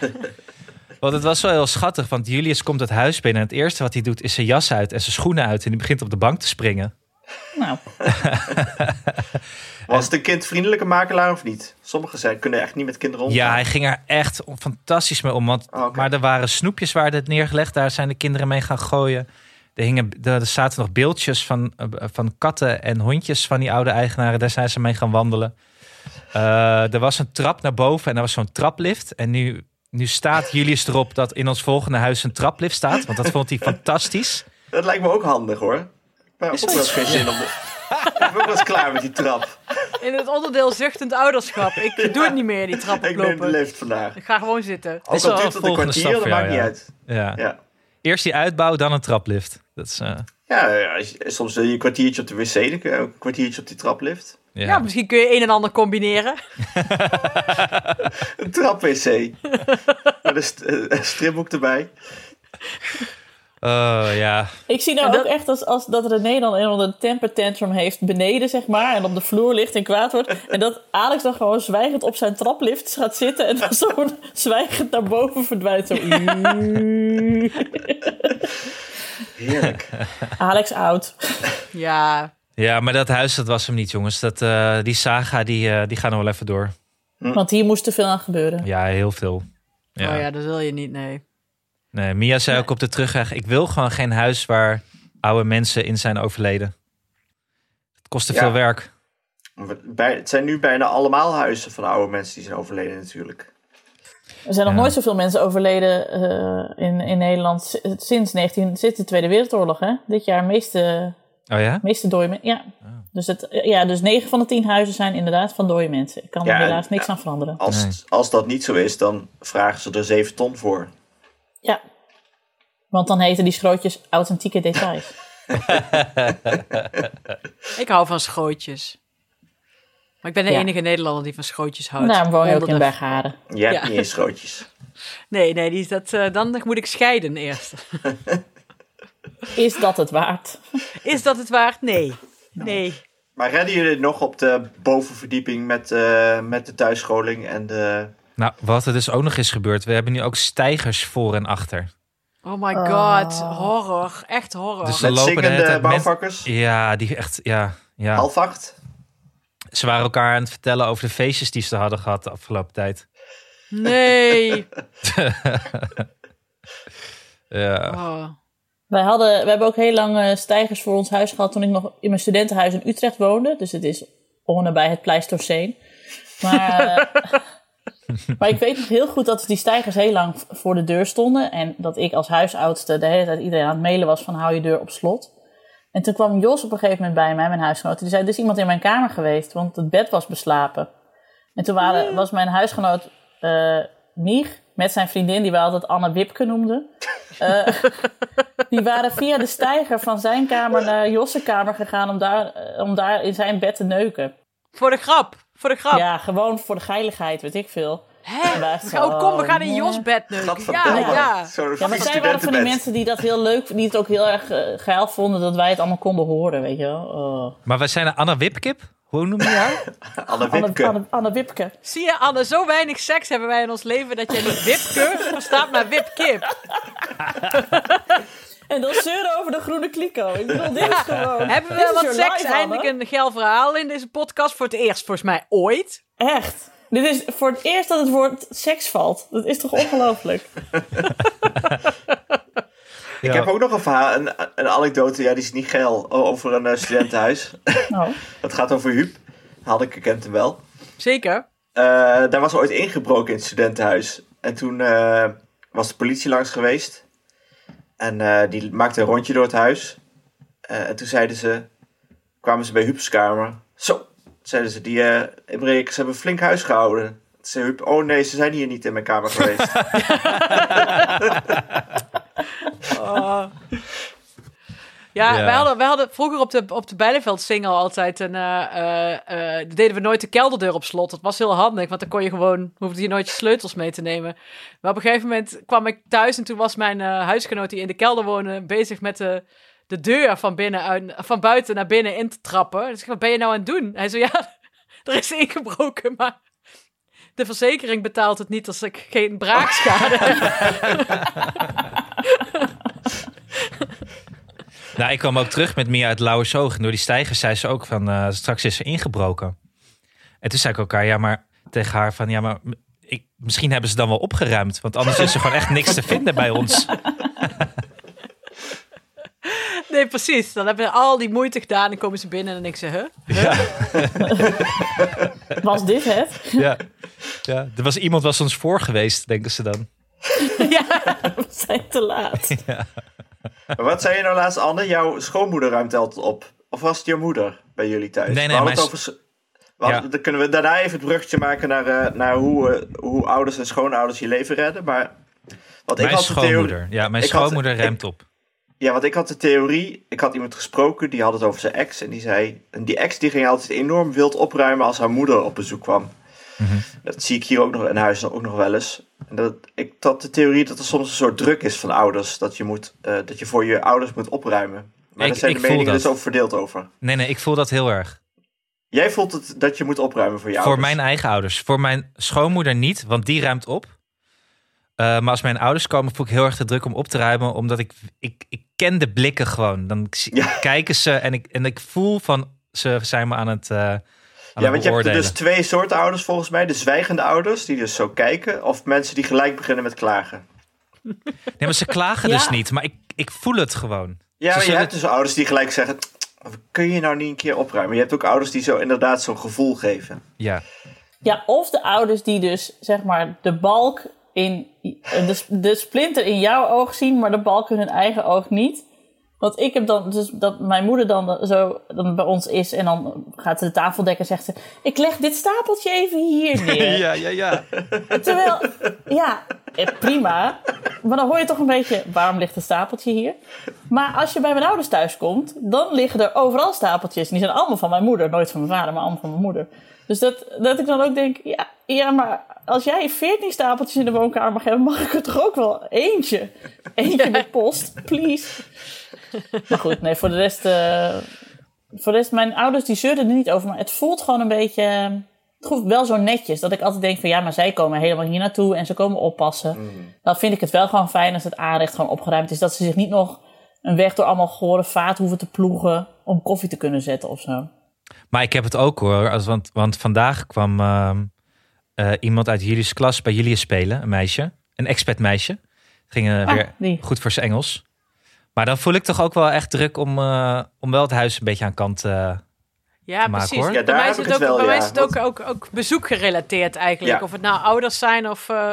Want het was wel heel schattig, want Julius komt het huis binnen en het eerste wat hij doet is zijn jas uit en zijn schoenen uit en die begint op de bank te springen. Nou, Was het een kindvriendelijke makelaar of niet? Sommigen zijn, kunnen echt niet met kinderen omgaan. Ja, hij ging er echt fantastisch mee om. Want, Oh. Maar er waren snoepjes waar het neergelegd. Daar zijn de kinderen mee gaan gooien. Er, hingen, er, zaten nog beeldjes van, eh, van katten en hondjes van die oude eigenaren. Daar zijn ze mee gaan wandelen. Eh, er was een trap naar boven en er was zo'n traplift. En nu, nu staat Julius erop dat in ons volgende huis een traplift staat. Want dat vond hij fantastisch. Dat lijkt me ook handig hoor. Heb ook wel geen zin om... De... ik ben ook wel eens klaar met die trap. In het onderdeel zuchtend ouderschap. Ik doe het niet meer, die trap Ik neem de oplopen. lift vandaag. Ik ga gewoon zitten. Ook is al duurt het een kwartier, dat maakt niet ja. uit. Ja. Ja. Eerst die uitbouw, dan een traplift. Dat is, eh, Ja, soms wil je een kwartiertje op de wc, dan kun je ook een kwartiertje op die traplift. ja. Ja, misschien kun je een en ander combineren. Een trap-wc. Met een, st een stripboek erbij. Oh, ja. ik zie nou dat- ook echt als, als dat René dan een temper tantrum heeft beneden, zeg maar, en op de vloer ligt en kwaad wordt. En dat Alex dan gewoon zwijgend op zijn traplift gaat zitten en dan zo zwijgend naar boven verdwijnt. Zo. Heerlijk. Alex oud. Ja, ja, maar dat huis, dat was hem niet, jongens. Dat, eh, die saga, die, eh, die gaat nog wel even door. Want hier moest te veel aan gebeuren. Ja, heel veel. Ja. oh ja, dat wil je niet, nee. Nee, Mia zei ook op de terugweg: ik wil gewoon geen huis waar oude mensen in zijn overleden. Het kost te Ja. veel werk. Bij, het zijn nu bijna allemaal huizen van oude mensen die zijn overleden natuurlijk. Er zijn nog nooit zoveel mensen overleden eh, in, in Nederland sinds, 19, sinds de Tweede Wereldoorlog. Hè? Dit jaar meeste, Oh ja? meeste dode mensen. Ja. Dus, het, ja, dus 9 van de 10 huizen zijn inderdaad van dode mensen. Ik kan Ja, er helaas niks ja. aan veranderen. Als, Nee. als dat niet zo is, dan vragen ze er 7 ton voor. Ja. Want dan heten die schrootjes authentieke details. Ik hou van schootjes. Maar ik ben de Ja. enige Nederlander die van schootjes houdt. Daarom woon je ook in de- Bergharen. Jij hebt Ja. niet eens schootjes. Nee, nee, die, is dat, eh, dan moet ik scheiden eerst. Is dat het waard? Is dat het waard? Nee. Nee. Maar redden jullie het nog op de bovenverdieping met, eh, met de thuisscholing en de... Nou, wat er dus ook nog is gebeurd: we hebben nu ook stijgers voor en achter. Oh my god. Horror. Echt horror. Dus- Ze Met lopen zingende bouwvakkers? Ja, die echt, ja. ja. Half acht? Ze waren elkaar aan het vertellen over de feestjes die ze hadden gehad de afgelopen tijd. Nee. Ja. Oh. Wij, hadden, we hebben ook heel lang eh, stijgers voor ons huis gehad toen ik nog in mijn studentenhuis in Utrecht woonde. Dus het is on bij het Pleistoceen. Maar, eh, maar ik weet nog heel goed dat die stijgers heel lang voor de deur stonden. En dat ik als huisoudste de hele tijd iedereen aan het mailen was van hou je deur op slot. En toen kwam Jos op een gegeven moment bij mij, mijn huisgenoot. Die zei, er is iemand in mijn kamer geweest, want het bed was beslapen. En toen waren, was mijn huisgenoot eh Mieg met zijn vriendin, die we altijd Anne Wipke noemden. Eh, die waren via de steiger van zijn kamer naar Josse kamer gegaan om daar, eh, om daar in zijn bed te neuken. Voor de grap. Voor de grap. Ja, gewoon voor de geiligheid, weet ik veel. Echt Oh, kom, we gaan in. Jos bed neuken. Ja, ja. Ja, maar zij waren van die mensen die dat heel leuk, die het ook heel erg uh, geil vonden dat wij het allemaal konden horen, weet je wel. Oh. Maar wij zijn Anna Wipkip. Hoe noem je jou? Anne Anne, Wipke. Anne, Anne Wipke. Zie je, Anne, zo weinig seks hebben wij in ons leven dat jij niet wipke verstaat, maar wipkip. En dan zeuren over de groene kliko. Ik bedoel, dit is gewoon... Hebben we wat seks? life, Eindelijk een geil verhaal in deze podcast. Voor het eerst, volgens mij, ooit. Echt. Dit is voor het eerst dat het woord seks valt. Dat is toch ongelooflijk? Ik heb ook nog een verhaal, een, een anekdote, ja, die is niet geil, over een eh, studentenhuis. Nou, Dat gaat over Huub. Had ik kent hem wel. Zeker. Eh, daar was ooit ingebroken in het studentenhuis. En toen eh, was de politie langs geweest. En eh, die maakte een rondje door het huis. Eh, en toen zeiden ze, kwamen ze bij Huub's kamer. Zo, zeiden ze, die uh, inbrekers hebben een flink huis gehouden. Toen zei Huub, oh nee, ze zijn hier niet in mijn kamer geweest. Oh. Ja, Ja. Wij, hadden, wij hadden vroeger op de, op de Bijleveld single altijd een... eh, eh, eh, deden we nooit de kelderdeur op slot. Dat was heel handig, want dan kon je gewoon... hoefde je nooit je sleutels mee te nemen. Maar op een gegeven moment kwam ik thuis... en toen was mijn huisgenoot die in de kelder woonde... bezig met de, de deur van, binnen uit, van buiten naar binnen in te trappen. Dus ik wat ben je nou aan het doen? Hij zei, ja, er is ingebroken, maar... De verzekering betaalt het niet als ik geen braakschade heb. Nou, ik kwam ook terug met Mia uit Lauwersoog. En door die stijgers zei ze ook van, eh, straks is er ingebroken. En toen zei ik elkaar, ja, maar tegen haar van, ja, maar ik, misschien hebben ze dan wel opgeruimd. Want anders is er gewoon echt niks te vinden bij ons. Nee, precies. Dan hebben we al die moeite gedaan en komen ze binnen en ik zeg, huh? Ja, Was dit het? ja, ja. Er was iemand was ons voor geweest, denken ze dan. We zijn te laat. maar wat zei je nou laatst, Anne? Jouw schoonmoeder ruimt altijd op. Of was het jouw moeder bij jullie thuis? Nee, nee, over... hadden- Dan kunnen we daarna even het bruggetje maken naar, eh, naar hoe, eh, hoe ouders en schoonouders je leven redden. Maar wat ik Mijn had de theorie- schoonmoeder. Ja, mijn ik had- schoonmoeder ik- remt op. Ja, want ik had de theorie, ik had iemand gesproken, die had het over zijn ex. En die zei, en die ex die ging altijd enorm wild opruimen als haar moeder op bezoek kwam. Mhm. Dat zie ik hier ook nog in huis ook nog wel eens. En dat, ik had de theorie dat er soms een soort druk is van ouders. Dat je, moet, eh, dat je voor je ouders moet opruimen. Maar Ik- daar zijn ik de meningen dat. dus ook verdeeld over. Nee, nee, ik voel dat heel erg. Jij voelt het dat je moet opruimen voor je Voor ouders. mijn eigen ouders. Voor mijn schoonmoeder niet, want die ruimt op. Eh, maar als mijn ouders komen, voel ik heel erg de druk om op te ruimen. Omdat ik, ik, ik ken de blikken gewoon. Dan Ja. kijken ze en ik, en ik voel van ze zijn me aan het, eh Ja, want je hebt er dus twee soorten ouders volgens mij. De zwijgende ouders, die dus zo kijken. Of mensen die gelijk beginnen met klagen. Nee, maar ze klagen Ja. dus niet. Maar ik, ik voel het gewoon. Ja, maar je hebt dus ouders die gelijk zeggen... Kun je nou niet een keer opruimen? Je hebt ook ouders die zo inderdaad zo'n gevoel geven. Ja. Ja, of de ouders die dus zeg maar de balk in de, de splinter in jouw oog zien, maar de balk in hun eigen oog niet. Want ik heb dan dus dat mijn moeder dan zo dan bij ons is en dan gaat ze de tafel dekken en zegt ze: Ik leg dit stapeltje even hier neer. ja, ja, ja. Terwijl, ja, eh, prima. Maar dan hoor je toch een beetje, waarom ligt een stapeltje hier? Maar als je bij mijn ouders thuis komt, dan liggen er overal stapeltjes. En die zijn allemaal van mijn moeder. Nooit van mijn vader, maar allemaal van mijn moeder. Dus dat, dat ik dan ook denk, ja, ja, maar als jij 14 stapeltjes in de woonkamer mag hebben, mag ik er toch ook wel eentje. Eentje met post, please. Maar goed, nee, voor de rest... eh, voor de rest, mijn ouders die zeurden er niet over. Maar het voelt gewoon een beetje... Het voelt wel zo netjes. Dat ik altijd denk van ja, maar zij komen helemaal hier naartoe en ze komen oppassen. Dan vind ik het wel gewoon fijn als het aanrecht gewoon opgeruimd is. Dat ze zich niet nog een weg door allemaal gore vaat hoeven te ploegen om koffie te kunnen zetten of zo. Maar ik heb het ook hoor. Als, want, want vandaag kwam ehm, eh, iemand uit Julius klas bij Julius spelen. Een meisje. Een expat meisje. Ging eh, Ah, weer die. goed voor zijn Engels. Maar dan voel ik toch ook wel echt druk om, eh, om wel het huis een beetje aan kant... eh, Ja, te maken, precies. hoor. Ja, bij mij is het, het ook, wel, bij mij ja. is het ook, ook, ook bezoek gerelateerd eigenlijk. Ja. Of het nou ouders zijn of... eh,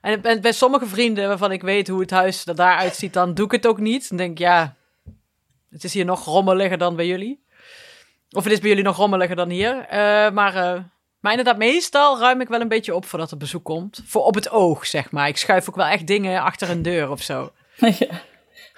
en bij, bij sommige vrienden waarvan ik weet hoe het huis er daaruit ziet, dan doe ik het ook niet. Dan denk ik, ja, het is hier nog rommeliger dan bij jullie. Of het is bij jullie nog rommeliger dan hier. Eh, maar, eh, maar inderdaad, meestal ruim ik wel een beetje op voordat er bezoek komt. Voor op het oog, zeg maar. Ik schuif ook wel echt dingen achter een deur of zo. ja.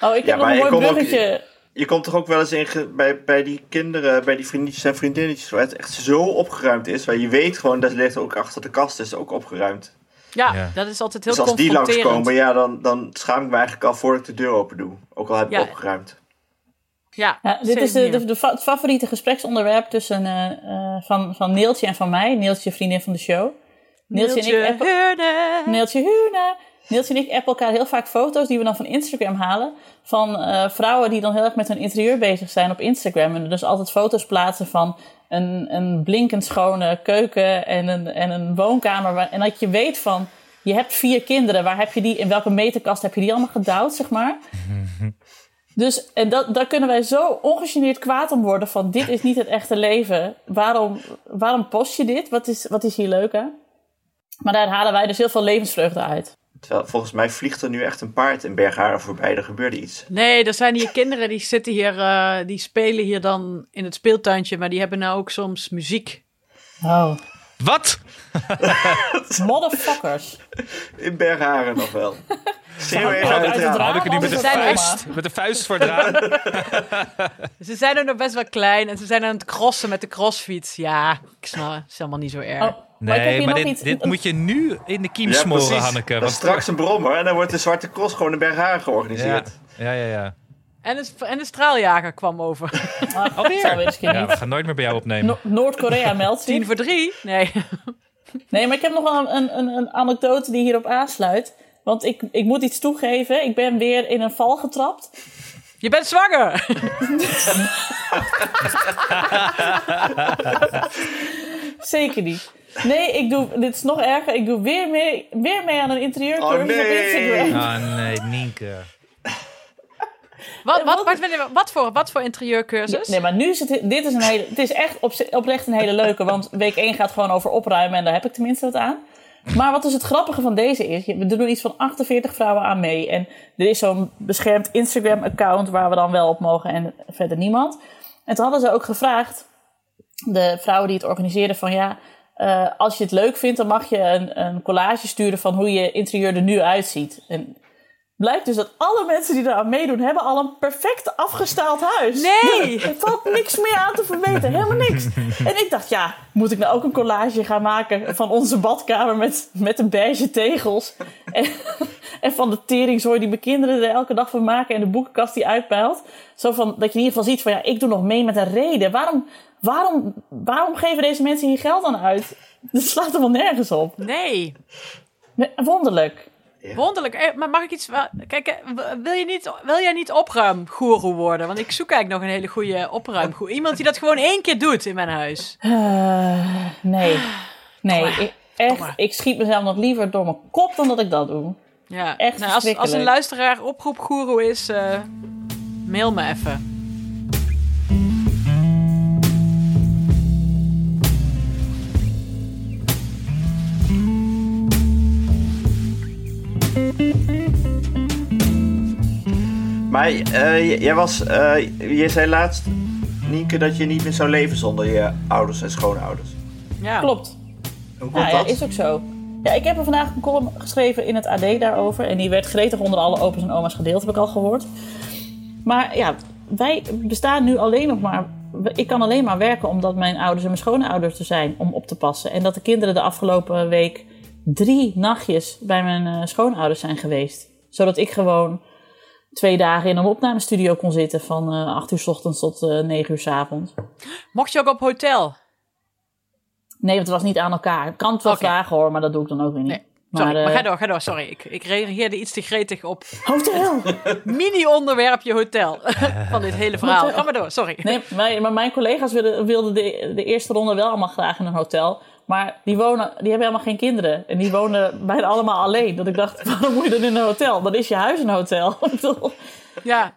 Oh, ik heb Ja, nog maar een mooi ook- bruggetje. Je komt toch ook wel eens in ge- bij, bij die kinderen, bij die vriendinnetjes en vriendinnetjes, waar het echt zo opgeruimd is. Waar je weet gewoon, dat ligt ook achter de kast, is ook opgeruimd. Ja, Ja. dat is altijd heel dus als die langskomen, ja, dan, dan schaam ik me eigenlijk al voor ik de deur open doe. Ook al heb ik Ja. opgeruimd. Ja, Ja, dit is de, de, hier. de fa- het favoriete gespreksonderwerp tussen, eh, eh, van, van Neeltje en van mij. Neeltje, vriendin van de show. Neeltje, en ik Heurde. Neeltje Huurne. Neeltje en ik appen elkaar heel vaak foto's die we dan van Instagram halen. Van eh, vrouwen die dan heel erg met hun interieur bezig zijn op Instagram. En dus altijd foto's plaatsen van een, een blinkend schone keuken en een, en een woonkamer. Waar- En dat je weet van, je hebt vier kinderen. Waar heb je die, in welke meterkast heb je die allemaal gedouwd, zeg maar? Dus en dat, daar kunnen wij zo ongegeneerd kwaad om worden van dit is niet het echte leven. Waarom, waarom post je dit? Wat is, wat is hier leuk aan? Maar daar halen wij dus heel veel levensvreugde uit. Terwijl volgens mij vliegt er nu echt een paard in Bergharen voorbij. Er gebeurde iets. Nee, er zijn hier kinderen die zitten hier, eh, die spelen hier dan in het speeltuintje, maar die hebben nou ook soms muziek. Oh. Wat? Motherfuckers. In Bergharen nog wel. Schreeuw Uit even uit het raam. Had ik er niet met zijn vuist, met een vuist voor het raam? Ze zijn ook nog best wel klein en ze zijn aan het crossen met de crossfiets. Ja, ik snap het, is helemaal niet zo erg. Oh, Nee, maar dit, iets. dit moet je nu in de kiem Ja, smoren, precies. Hanneke. Dat want- is straks een brommer en dan wordt de Zwarte Cross gewoon in Bergharen ja, georganiseerd. ja, ja. ja. En, de, en de straaljager kwam over. Ah, Alweer? Ja, we gaan nooit meer bij jou opnemen. No- Noord-Korea meldt Tien voor drie? Nee. Nee, maar ik heb nog wel een, een, een anekdote die hierop aansluit. Want ik, ik moet iets toegeven. Ik ben weer in een val getrapt. Je bent zwanger! Zeker niet. Nee, ik doe, dit is nog erger. Ik doe weer mee, weer mee aan een interieurcursus Oh, nee. op Instagram. Ah, nee, Nienke. Wat, wat, wat, voor, wat voor interieurcursus? Nee, maar nu is het, dit is een hele, het is echt op, oprecht een hele leuke. Want week 1 gaat gewoon over opruimen en daar heb ik tenminste wat aan. Maar wat dus het grappige van deze is, we doen iets van 48 vrouwen aan mee. En er is zo'n beschermd Instagram-account waar we dan wel op mogen en verder niemand. En toen hadden ze ook gevraagd, de vrouwen die het organiseerden, van ja, eh, als je het leuk vindt, dan mag je een, een collage sturen van hoe je interieur er nu uitziet. En blijkt dus dat alle mensen die eraan meedoen, hebben al een perfect afgestaald huis. Nee! Er valt niks meer aan te verbeteren, helemaal niks. En ik dacht, ja, moet ik nou ook een collage gaan maken van onze badkamer met, met de beige tegels? En, en van de teringzooi die mijn kinderen er elke dag van maken en de boekenkast die uitpeilt. Zo van, dat je in ieder geval ziet van, ja, ik doe nog mee met een reden. Waarom, waarom, waarom geven deze mensen hier geld aan uit? Dat slaat helemaal nergens op. Nee. Nee, Wonderlijk. Wonderlijk. Eh, Maar mag ik iets... wel- Kijk, eh, wil, je niet, wil jij niet opruimgoeroe worden? Want ik zoek eigenlijk nog een hele goede opruimgoeroe. Iemand die dat gewoon één keer doet in mijn huis. Eh, nee. Nee, ik, echt, ik schiet mezelf nog liever door mijn kop dan dat ik dat doe. Ja. Echt nou, als, als een luisteraar oproepgoeroe is, eh, mail me even. Maar eh, jij was, eh, je zei laatst, Nienke, dat je niet meer zou leven zonder je ouders en schoonouders. Ja. Klopt. Hoe komt Ja, ja, dat? is ook zo. Ja, ik heb er vandaag een column geschreven in het AD daarover. En die werd gretig onder alle opa's en oma's gedeeld, heb ik al gehoord. Maar ja, wij bestaan nu alleen nog maar... Ik kan alleen maar werken omdat mijn ouders en mijn schoonouders er zijn om op te passen. En dat de kinderen de afgelopen week drie nachtjes bij mijn eh, schoonouders zijn geweest. Zodat ik gewoon twee dagen in een opnamestudio kon zitten van eh 8 uur s ochtends tot eh 9 uur s avonds. Mocht je ook op hotel? Nee, want het was niet aan elkaar. Ik kan het wel vragen hoor, maar dat doe ik dan ook weer niet. Nee. Sorry, maar, eh, ga door, ga door. Sorry, ik, ik reageerde iets te gretig op Hotel! mini-onderwerpje hotel van dit hele verhaal. Hotel. Ga maar door, sorry. Nee, maar mijn collega's wilden, wilden de, de eerste ronde wel allemaal graag in een hotel. Maar die, wonen, die hebben helemaal geen kinderen. En die wonen bijna allemaal alleen. Dat ik dacht, waarom moet je dan in een hotel? Dan is je huis een hotel. Ja,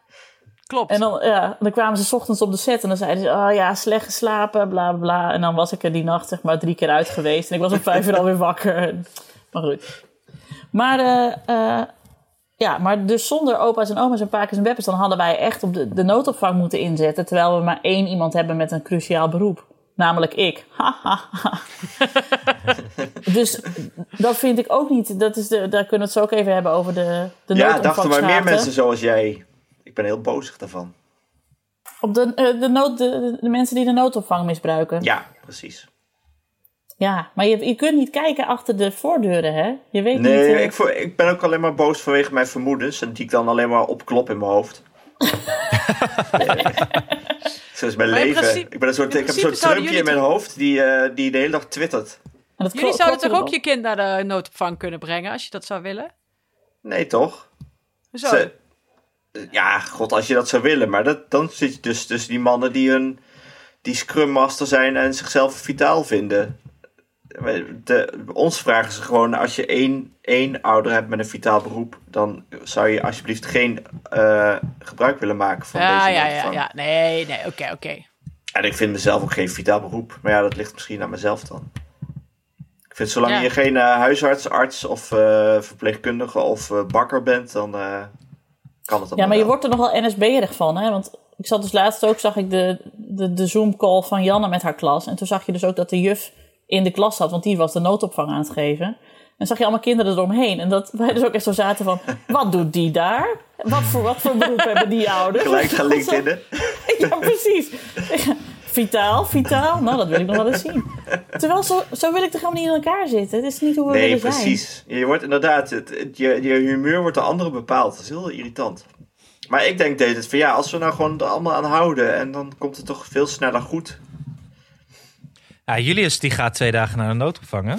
klopt. en dan, ja, dan kwamen ze 's ochtends op de set en dan zeiden ze... Oh ja, slecht geslapen, bla bla bla. En dan was ik er die nacht zeg maar drie keer uit geweest. En ik was om vijf uur alweer wakker. Maar goed. Maar, eh, eh, ja, maar dus zonder opa's en oma's en pa's en beppes... dan hadden wij echt op de, de noodopvang moeten inzetten... terwijl we maar één iemand hebben met een cruciaal beroep. Namelijk ik. Ha, ha, ha. dus dat vind ik ook niet... Dat is de, daar kunnen we het zo ook even hebben over de, de Ja, dachten maar meer mensen zoals jij. Ik ben heel bozig daarvan. Op de, eh, de, nood, de, de mensen die de noodopvang misbruiken. Ja, precies. Ja, maar je, je kunt niet kijken achter de voordeuren, hè? Je weet Nee, niet... eh, ik, ik ben ook alleen maar boos vanwege mijn vermoedens. En die ik dan alleen maar opklop in mijn hoofd. Zo is mijn leven. principe- ik, ben een soort, ik heb een principe soort zouden trumpje in mijn hoofd die, eh, die de hele dag twittert. en dat Jullie zouden toch ook je kind naar de noodopvang kunnen brengen, als je dat zou willen? Nee, toch? Zo. Ze- ja, god, als je dat zou willen. Maar dat, dan zit je dus tussen die mannen die, een, die Scrum Master zijn en zichzelf vitaal vinden. De, ons vragen ze gewoon, als je één, één ouder hebt met een vitaal beroep, dan zou je alsjeblieft geen eh, gebruik willen maken van Ja, deze ja, ja, ja. Nee, nee, oké, oké. En ik vind mezelf ook geen vitaal beroep, maar ja, dat ligt misschien aan mezelf dan. Ik vind zolang Ja. je geen eh, huisarts, arts of eh, verpleegkundige of eh, bakker bent, dan eh, kan het dan Ja, maar je wordt er nogal NSB-erig van, hè? Want ik zat dus laatst ook, zag ik de, de, de Zoom-call van Janne met haar klas. En toen zag je dus ook dat de juf in de klas zat, want die was de noodopvang aan het geven. En zag je allemaal kinderen eromheen. En dat wij dus ook echt zo zaten van, wat doet die daar? Wat voor, wat voor beroep hebben die ouders? Gelijk gaan LinkedIn. Ja, precies. Vitaal, vitaal. Nou, dat wil ik nog wel eens zien. Terwijl zo, zo wil ik toch helemaal niet in elkaar zitten. Het is niet hoe we Nee, willen zijn. precies. Je wordt inderdaad, het, het- je, je humeur wordt door anderen bepaald. Dat is heel irritant. Maar ik denk, David, van ja, als we nou gewoon er allemaal aan houden en dan komt het toch veel sneller goed. Ja, Julius die gaat twee dagen naar de noodopvang, hè?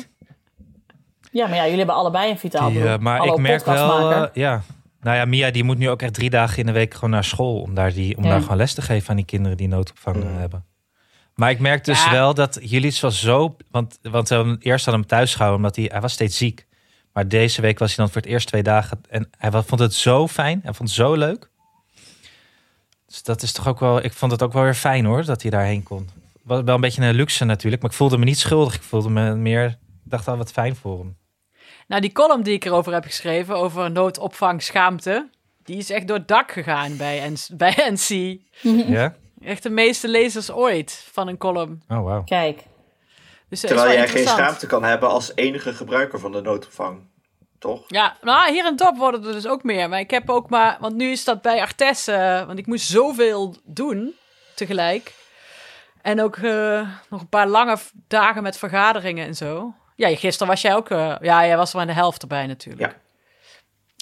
Ja, maar ja, jullie hebben allebei een vitaal Die, beroep. eh, maar Hallo, ik merk wel, eh, ja. Nou ja, Mia die moet nu ook echt drie dagen in de week gewoon naar school om daar, die, om Ja. daar gewoon les te geven aan die kinderen die noodopvang eh, Mm. hebben. Maar ik merk dus Ja. wel dat Julius was zo, want, want we eerst hadden hem thuis gehouden omdat hij, hij was steeds ziek. Maar deze week was hij dan voor het eerst twee dagen en hij vond het zo fijn, hij vond het zo leuk. Dus dat is toch ook wel, ik vond het ook wel weer fijn hoor, dat hij daarheen kon. Wel wel een beetje een luxe natuurlijk, maar ik voelde me niet schuldig. Ik voelde me meer, ik dacht al wat fijn voor hem. Nou, die column die ik erover heb geschreven, over noodopvang schaamte, die is echt door het dak gegaan bij, N- bij NC. Ja? Echt de meeste lezers ooit van een column. Oh wauw. Kijk, Dus Terwijl jij geen schaamte kan hebben als enige gebruiker van de noodopvang. Toch? Ja, nou, hier en top worden er dus ook meer. Maar ik heb ook maar, want nu is dat bij Artes, eh, want ik moest zoveel doen tegelijk. En ook eh, nog een paar lange dagen met vergaderingen en zo. Ja, gisteren was jij ook, eh, ja, jij was er maar de helft erbij natuurlijk. Ja.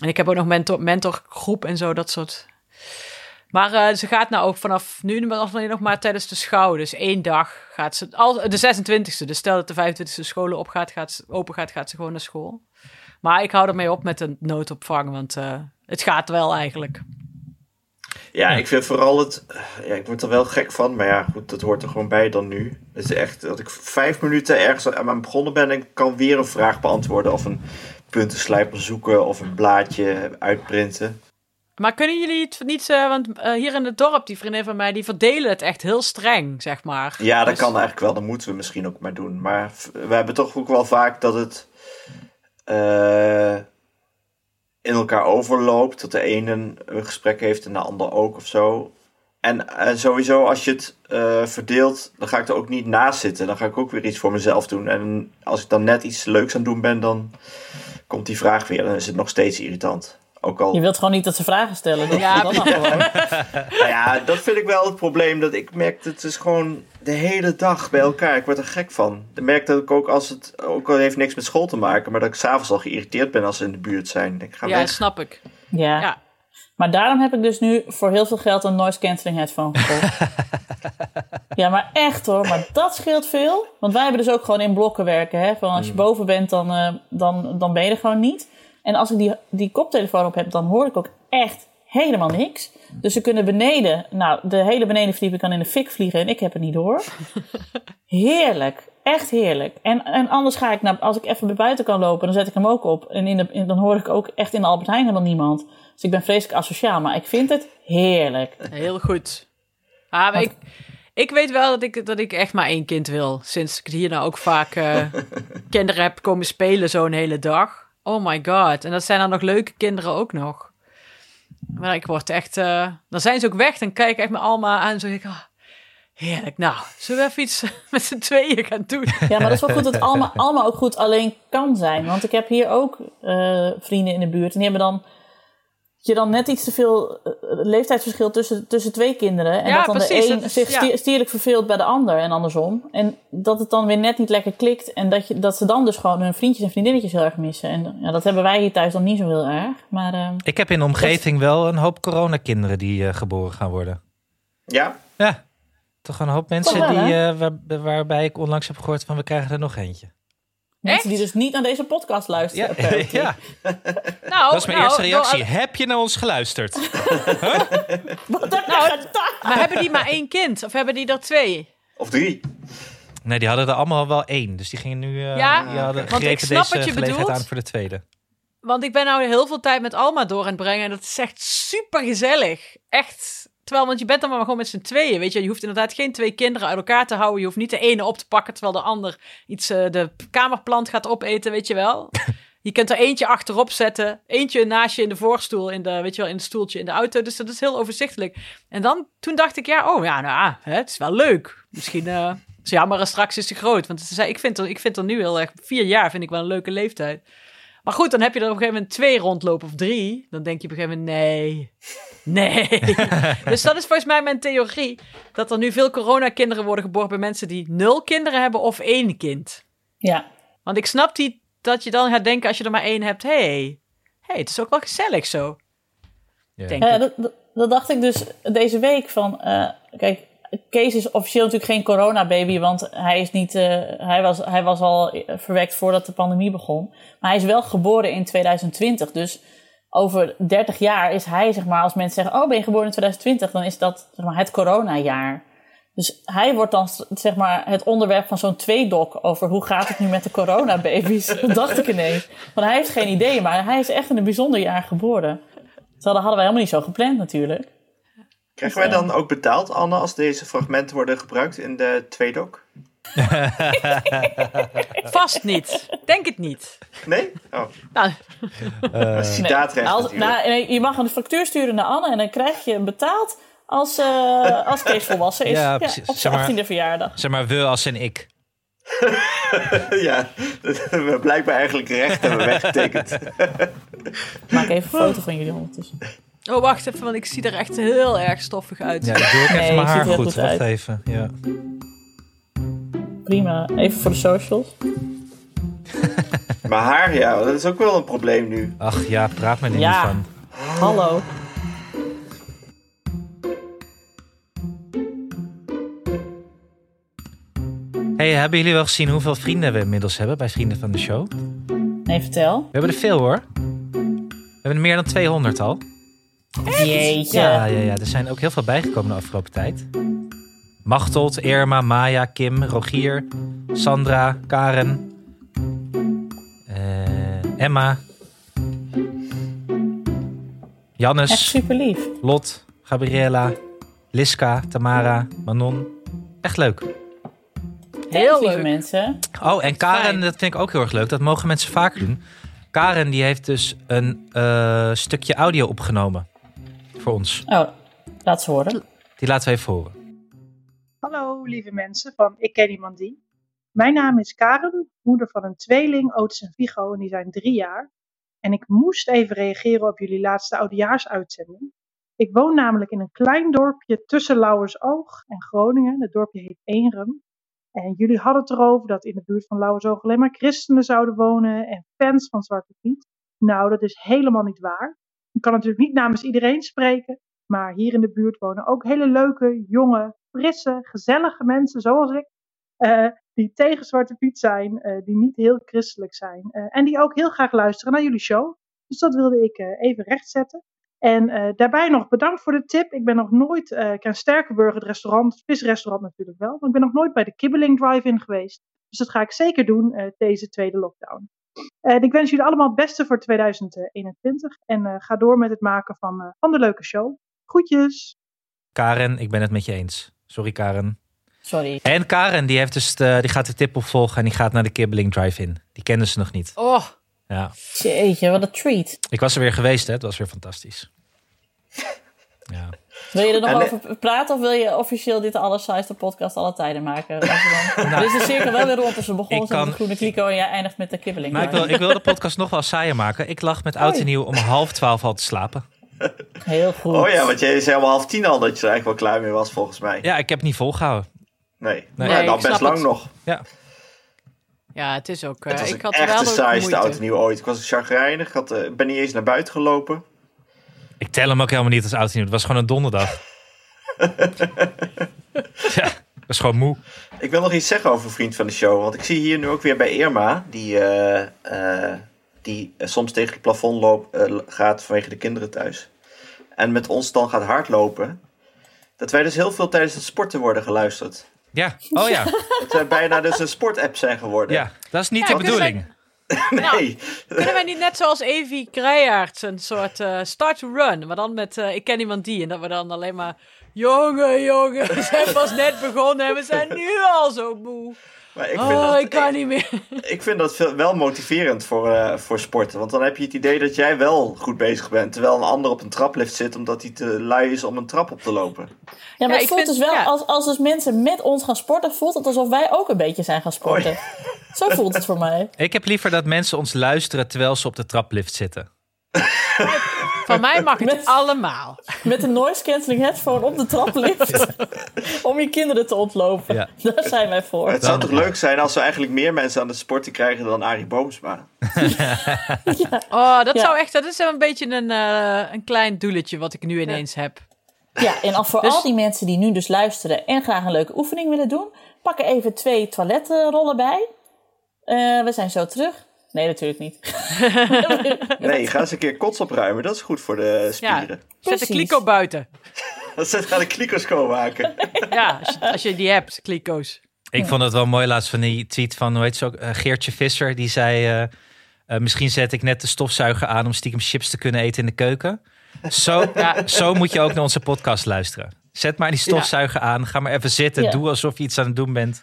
En ik heb ook nog mentor, mentorgroep en zo, dat soort. Maar eh, ze gaat nou ook vanaf nu nog maar tijdens de schouw. Dus één dag gaat ze, al, de 26e. Dus stel dat de 25e scholen op gaat, gaat, ze- open gaat, gaat ze gewoon naar school. Maar ik hou ermee op met een noodopvang, want het gaat wel eigenlijk. Ja, ik vind vooral het. Ja, ik word er wel gek van, maar ja, goed, dat hoort er gewoon bij dan nu. Het is echt dat ik vijf minuten ergens aan begonnen ben en ik kan weer een vraag beantwoorden of een puntenslijper zoeken of een blaadje uitprinten. Maar kunnen jullie het niet, eh, want eh, hier in het dorp, die vriendin van mij, die verdelen het echt heel streng, zeg maar. Ja, dat Dus- kan eigenlijk wel, dat moeten we misschien ook maar doen. Maar we hebben toch ook wel vaak dat het eh, in elkaar overloopt. Dat de ene een, een gesprek heeft en de ander ook of zo. En, en sowieso, als je het eh, verdeelt, dan ga ik er ook niet naast zitten. Dan ga ik ook weer iets voor mezelf doen. En als ik dan net iets leuks aan het doen ben, dan komt die vraag weer. Dan is het nog steeds irritant. Ook al je wilt gewoon niet dat ze vragen stellen. Dat, Ja, gewoon. Nou ja, dat vind ik wel het probleem. Dat ik merk dat het is gewoon de hele dag bij elkaar. Ik word er gek van. Ik merk dat ik ook als het ook al heeft niks met school te maken, maar dat ik s'avonds al geïrriteerd ben als ze in de buurt zijn. Ik ga Ja, weg. snap ik. Ja. Ja. Maar daarom heb ik dus nu voor heel veel geld een noise cancelling headphone gekocht. ja, maar echt hoor. Maar dat scheelt veel. Want wij hebben dus ook gewoon in blokken werken. Hè? Van als je boven bent, dan, eh, dan, dan ben je er gewoon niet. En als ik die, die koptelefoon op heb, dan hoor ik ook echt helemaal niks. Dus ze kunnen beneden, nou, de hele benedenverdieping kan in de fik vliegen en ik heb het niet door. Heerlijk. Echt heerlijk. En, en anders ga ik, naar, als ik even bij buiten kan lopen, dan zet ik hem ook op. En in de, in- dan hoor ik ook echt in de Albert Heijn helemaal niemand. Dus ik ben vreselijk asociaal, maar ik vind het heerlijk. Heel goed. Ah, maar ik, ik weet wel dat ik, dat ik echt maar één kind wil. Sinds ik hier nou ook vaak eh, kinderen heb komen spelen zo'n hele dag. Oh my god. En dat zijn dan nog leuke kinderen ook nog. Maar ik word echt... eh, dan zijn ze ook weg. Dan kijk ik echt met Alma aan zo denk ik... ah, heerlijk. Nou, zullen we even iets met z'n tweeën gaan doen? Ja, maar dat is wel goed dat Alma, Alma ook goed alleen kan zijn. Want ik heb hier ook eh, vrienden in de buurt. En die hebben dan, je dan net iets te veel eh, leeftijdsverschil tussen, tussen twee kinderen. En Ja, dat dan precies, de een zich ja. stier- stierlijk verveelt bij de ander en andersom. En dat het dan weer net niet lekker klikt. En dat, je, dat ze dan dus gewoon hun vriendjes en vriendinnetjes heel erg missen. En ja, dat hebben wij hier thuis dan niet zo heel erg. Maar eh, Ik heb in de omgeving wel een hoop coronakinderen die eh, geboren gaan worden. Ja, Ja, toch een hoop mensen wel, die, eh, waar- waarbij ik onlangs heb gehoord van we krijgen er nog eentje. Mensen die dus niet naar deze podcast luisteren. ja, Nou, dat is mijn nou, eerste reactie. Heb je naar ons geluisterd? Wat heb gedaan? maar hebben die maar één kind? Of hebben die er twee? of drie. Nee, die hadden er allemaal wel één. Dus die gingen nu. eh Ja, die hadden want ik snap deze wat je bedoelt. aan voor de tweede. Want ik ben nou heel veel tijd met Alma door aan het brengen. En dat is echt super gezellig. Echt. Terwijl, want je bent dan maar gewoon met z'n tweeën. Weet je, je hoeft inderdaad geen twee kinderen uit elkaar te houden. Je hoeft niet de ene op te pakken terwijl de ander iets eh, de kamerplant gaat opeten, weet je wel. Je kunt er eentje achterop zetten, eentje naast je in de voorstoel, in de, weet je wel, in het stoeltje in de auto. Dus dat is heel overzichtelijk. En dan, toen dacht ik, ja, oh ja, nou, ah, hè, het is wel leuk. Misschien, is jammer, en straks is te groot. Want ze zei, ik vind, er, ik vind er nu heel erg, vier jaar vind ik wel een leuke leeftijd. Maar goed, dan heb je er op een gegeven moment twee rondlopen of drie. Dan denk je op een gegeven moment, nee, nee. dus dat is volgens mij mijn theorie. Dat er nu veel coronakinderen worden geboren bij mensen die nul kinderen hebben of één kind. Ja. Want ik snap die, dat je dan gaat denken als je er maar één hebt, hé, hey, hey, het is ook wel gezellig zo. Ja. Denk Ja, ik. dat, dat, dat dacht ik dus deze week van. eh, kijk, Kees is officieel natuurlijk geen coronababy, want hij, is niet, eh, hij, was, hij was al verwekt voordat de pandemie begon. Maar hij is wel geboren in 2020. Dus over 30 jaar is hij, zeg maar, als mensen zeggen: Oh, ben je geboren in 2020? Dan is dat zeg maar, het coronajaar. Dus hij wordt dan zeg maar, het onderwerp van zo'n tweedok over hoe gaat het nu met de coronababies. dat dacht ik ineens. Want hij heeft geen idee, maar hij is echt in een bijzonder jaar geboren. Dat hadden wij helemaal niet zo gepland natuurlijk. Krijgen wij dan ook betaald, Anne, als deze fragmenten worden gebruikt in de tweedok? Vast niet. Denk het niet. Nee? Oh, Nou, citaatrecht Als, natuurlijk. nou, nee, je mag een factuur sturen naar Anne en dan krijg je betaald als, eh, als Kees volwassen is. Ja, precies. op zijn maar- 18e verjaardag. Zeg maar we als in ik. ja, we hebben blijkbaar eigenlijk recht hebben weggetekend. Maak even een foto van jullie ondertussen. Oh, wacht even, want ik zie er echt heel erg stoffig uit. Ja, ik doe ook Nee, even mijn haar goed. goed Wacht even. Ja. Prima. Even voor de socials. Maar haar, ja, dat is ook wel een probleem nu. Ach ja, praat me er Ja. niet van. Hallo. Hey, hebben jullie wel gezien hoeveel vrienden we inmiddels hebben bij Vrienden van de Show? We Nee, vertel. hebben er veel hoor. We hebben er meer dan 200 al. Jeetje. Ja, ja, ja, er zijn ook heel veel bijgekomen de afgelopen tijd. Machteld, Irma, Maya, Kim, Rogier, Sandra, Karen, eh, Emma, Echt Jannes, super lief. Lot, Gabriella, Liska, Tamara, Manon. Echt leuk. Heel leuk. mensen. Oh, en Karen, dat vind ik ook heel erg leuk. Dat mogen mensen vaker doen. Karen die heeft dus een eh, stukje audio opgenomen voor ons. Oh, laat ze horen. Die laten we even horen. Hallo lieve mensen van Ik Ken Iemand Die. Mijn naam is Karen, moeder van een tweeling, Otis en Vigo, en die zijn drie jaar. En ik moest even reageren op jullie laatste oudejaarsuitzending. Ik woon namelijk in een klein dorpje tussen Lauwersoog en Groningen. Het dorpje heet Eenrum. En jullie hadden het erover dat in de buurt van Lauwersoog alleen maar christenen zouden wonen en fans van Zwarte Piet. Nou, dat is helemaal niet waar. Kan natuurlijk niet namens iedereen spreken, maar hier in de buurt wonen ook hele leuke, jonge, frisse, gezellige mensen zoals ik. eh, die tegen Zwarte Piet zijn, eh, die niet heel christelijk zijn. eh, en die ook heel graag luisteren naar jullie show. Dus dat wilde ik even rechtzetten. En daarbij nog bedankt voor de tip. Ik ben nog nooit, ik ken Sterkenburg, het restaurant, het visrestaurant natuurlijk wel. Maar ik ben nog nooit bij de Kibbeling Drive-In geweest. Dus dat ga ik zeker doen deze tweede lockdown. En ik wens jullie allemaal het beste voor 2021. En eh, ga door met het maken van, eh, van de leuke show. Groetjes! Karen, ik ben het met je eens. Sorry Karen. Sorry. En Karen, die, heeft dus de, die gaat de tip opvolgen en die gaat naar de Kibbeling Drive-In. Die kenden ze nog niet. Oh, Ja. Jeetje, wat een treat. Ik was er weer geweest, hè. Het was weer fantastisch. Ja. Wil je er nog En, eh, over praten of wil je officieel dit de allersaaiste podcast alle tijden maken? Dan... Dit is de cirkel wel weer rond. Dus we begonnen met kan- de groene kliko en jij eindigt met de kibbeling. Maar ik wil, ik wil de podcast nog wel saaier maken. Ik lag met oud en nieuw om half twaalf al te slapen. Heel goed. Oh ja, want jij zei om half tien al dat je er eigenlijk wel klaar mee was, volgens mij. Ja, ik heb het niet volgehouden. Nee, Nee, dan best lang het. nog. Ja. ja, het is ook... eh, Het was ik een had echt wel de saaiste oud en nieuw ooit. Ik was chagrijnig, ik had, eh, ben niet eens naar buiten gelopen. Ik tel hem ook helemaal niet als oud en nieuw. Het was gewoon een donderdag. ja, dat is gewoon moe. Ik wil nog iets zeggen over Vriend van de Show. Want ik zie hier nu ook weer bij Irma, die, eh, eh, die soms tegen het plafond loop, eh, gaat vanwege de kinderen thuis. En met ons dan gaat hardlopen. Dat wij dus heel veel tijdens het sporten worden geluisterd. Ja, oh ja. Dat wij bijna dus een sportapp zijn geworden. ja. Dat is niet Ja, de bedoeling. Nee. Kunnen wij niet net zoals Evie Kreijaerts een soort eh, start to run, maar dan met eh, ik ken iemand die en dat we dan alleen maar jongen, jongen, we zijn pas net begonnen en we zijn nu al zo moe. Maar ik vind Oh, dat, ik kan niet meer. Ik vind dat wel motiverend voor, eh, voor sporten. Want dan heb je het idee dat jij wel goed bezig bent. Terwijl een ander op een traplift zit omdat hij te lui is om een trap op te lopen. Ja, maar Ja, ik voelt vind- dus wel, ja. als, als dus mensen met ons gaan sporten, voelt het alsof wij ook een beetje zijn gaan sporten. Zo voelt het voor mij. Ik heb liever dat mensen ons luisteren terwijl ze op de traplift zitten. Van mij mag het Met- allemaal. Met een noise cancelling headphone op de traplift. Om je kinderen te ontlopen. Ja. Daar zijn wij voor. Het zou toch leuk zijn als we eigenlijk meer mensen aan het sporten krijgen dan Arie Boomsma. Oh, dat Ja. zou echt, dat is een beetje een, eh, een klein doeletje wat ik nu ineens heb. Ja, en al voor Dus- al die mensen die nu dus luisteren en graag een leuke oefening willen doen, pak er even twee toiletrollen bij. Eh, we zijn zo terug. Nee, natuurlijk niet. Nee, ga eens een keer kots opruimen. Dat is goed voor de Ja, spieren. zet de kliko buiten. Dat zet gaan de klikers komen maken. Ja, als je, als je die hebt, kliko's. Ik vond het wel mooi laatst van die tweet van, hoe heet ze ook, eh, Geertje Visser. Die zei, eh, eh, misschien zet ik net de stofzuiger aan om stiekem chips te kunnen eten in de keuken. Zo, Ja. zo moet je ook naar onze podcast luisteren. Zet maar die stofzuiger aan, ga maar even zitten, Ja. doe alsof je iets aan het doen bent.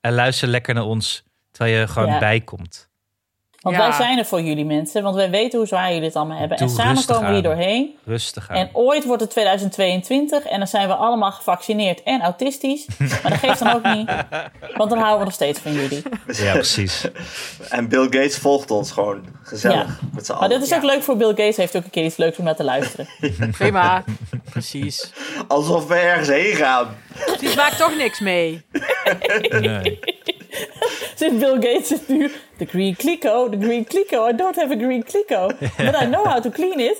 En luister lekker naar ons, terwijl je gewoon Ja. bijkomt. Want Ja. wij zijn er voor jullie mensen, want wij weten hoe zwaar jullie het allemaal hebben. Doe en samen komen we hier doorheen. Rustig aan. En ooit wordt het 2022 en dan zijn we allemaal gevaccineerd en autistisch. Maar dat geeft dan ook niet, want dan houden we nog steeds van jullie. Ja, precies. En Bill Gates volgt ons gewoon. Gezellig. Ja. Met z'n Maar allen. dit is ook leuk voor Bill Gates, heeft ook een keer iets leuks om naar te luisteren. Prima. Precies. Alsof we ergens heen gaan. Die maakt toch niks mee. Nee. Zit Bill Gates zit nu, the green clico, the green clico, I don't have a green clico, but I know how to clean it.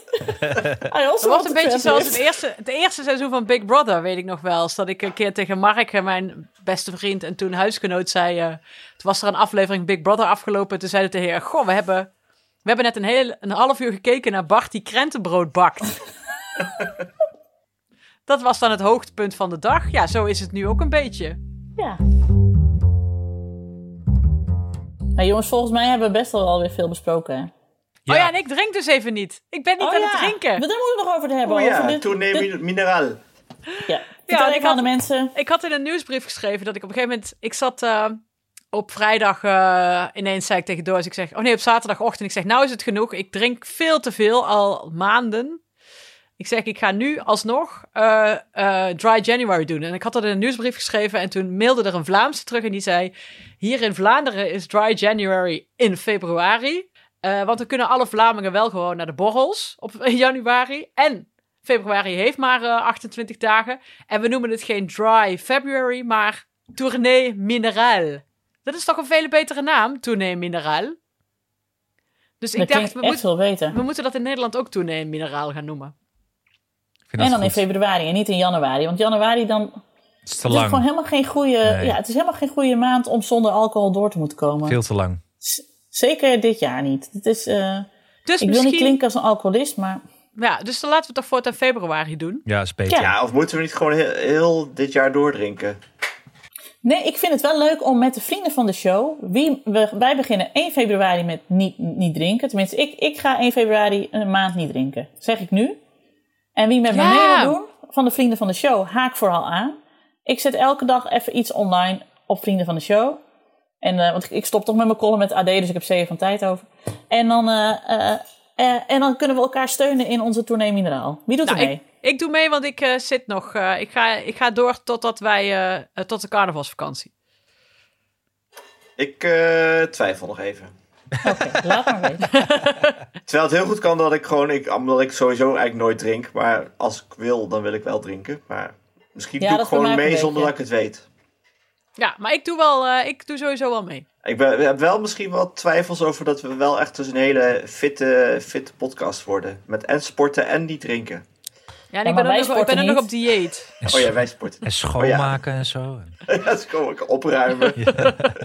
I also Het want wordt to een beetje zoals het eerste, het eerste seizoen van Big Brother, weet ik nog wel. Dat ik een keer tegen Mark, mijn beste vriend en toen huisgenoot, zei... eh, toen was er een aflevering Big Brother afgelopen. Toen zeiden tegen haar, goh, we hebben, we hebben net een, heel, een half uur gekeken naar Bart die krentenbrood bakt. dat was dan het hoogtepunt van de dag. Ja, zo is het nu ook een beetje. Ja. Nou jongens, volgens mij hebben we best wel alweer veel besproken. hè? Ja. Oh ja, en ik drink dus even niet. Ik ben niet Oh aan ja, het drinken. Maar daar moeten we het nog over hebben. Oh ja, dit- toeneem dit- mineraal. Ja, vertel ik had- aan de mensen. Ik had in een nieuwsbrief geschreven dat ik op een gegeven moment... Ik zat eh, op vrijdag eh, ineens, zei ik tegen Doris, ik zeg... Oh nee, op zaterdagochtend. Ik zeg, nou is het genoeg. Ik drink veel te veel, al maanden. Ik zeg, ik ga nu alsnog eh, eh, Dry January doen. En ik had dat in een nieuwsbrief geschreven. En toen mailde er een Vlaamse terug en die zei... Hier in Vlaanderen is Dry January in februari. Eh, want dan kunnen alle Vlamingen wel gewoon naar de borrels op januari. En februari heeft maar eh, 28 dagen. En we noemen het geen Dry February, maar Tournee Mineral. Dat is toch een veel betere naam, Tournee Mineral. Dus Dat ik dacht, we, echt moet- veel beter. we moeten dat in Nederland ook Tournee Mineraal gaan noemen. Vind En dan in februari en niet in januari. Want januari dan... Het is te Het is gewoon lang. helemaal geen goede... Nee. Ja, het is helemaal geen goede maand om zonder alcohol door te moeten komen. Veel te lang. Z- Zeker dit jaar niet. Het is, eh, Dus ik wil niet klinken als een alcoholist, maar... Ja, dus dan laten we het toch voortaan februari doen. Ja, is beter. Ja. Ja, of moeten we niet gewoon heel, heel dit jaar doordrinken? Nee, ik vind het wel leuk om met de vrienden van de show. Wie, we, wij beginnen 1 februari met niet, niet drinken. Tenminste, ik, ik ga 1 februari een maand niet drinken. Zeg ik nu. En wie met me Ja. mee wil doen, van de vrienden van de show, haak vooral aan. Ik zet elke dag even iets online op vrienden van de show. En, eh, want ik- ik stop toch met mijn column met AD, dus ik heb zeven van tijd over. En dan, eh, eh, en dan kunnen we elkaar steunen in onze tournee Mineraal. Wie doet Nou, er mee? ik, ik doe mee, want ik eh, zit nog... eh, ik, ga, ik ga door totdat wij... tot de carnavalsvakantie. Ik eh, twijfel nog even. Oké, laat maar weten. Terwijl het heel goed kan dat ik gewoon, ik, omdat ik sowieso eigenlijk nooit drink. Maar als ik wil, dan wil ik wel drinken. Maar misschien Ja, doe ik gewoon mee zonder dat ik het weet. Ja, maar ik doe, wel, eh, ik doe sowieso wel mee. Ik ben, we hebben wel misschien wat twijfels over dat we wel echt dus een hele fitte, fitte podcast worden. Met en sporten en niet drinken. Ja, en ik ben, ook nog, ik ben nog op dieet. En, Oh ja, wij sporten. en schoonmaken en zo. Ja, ze komen ook opruimen.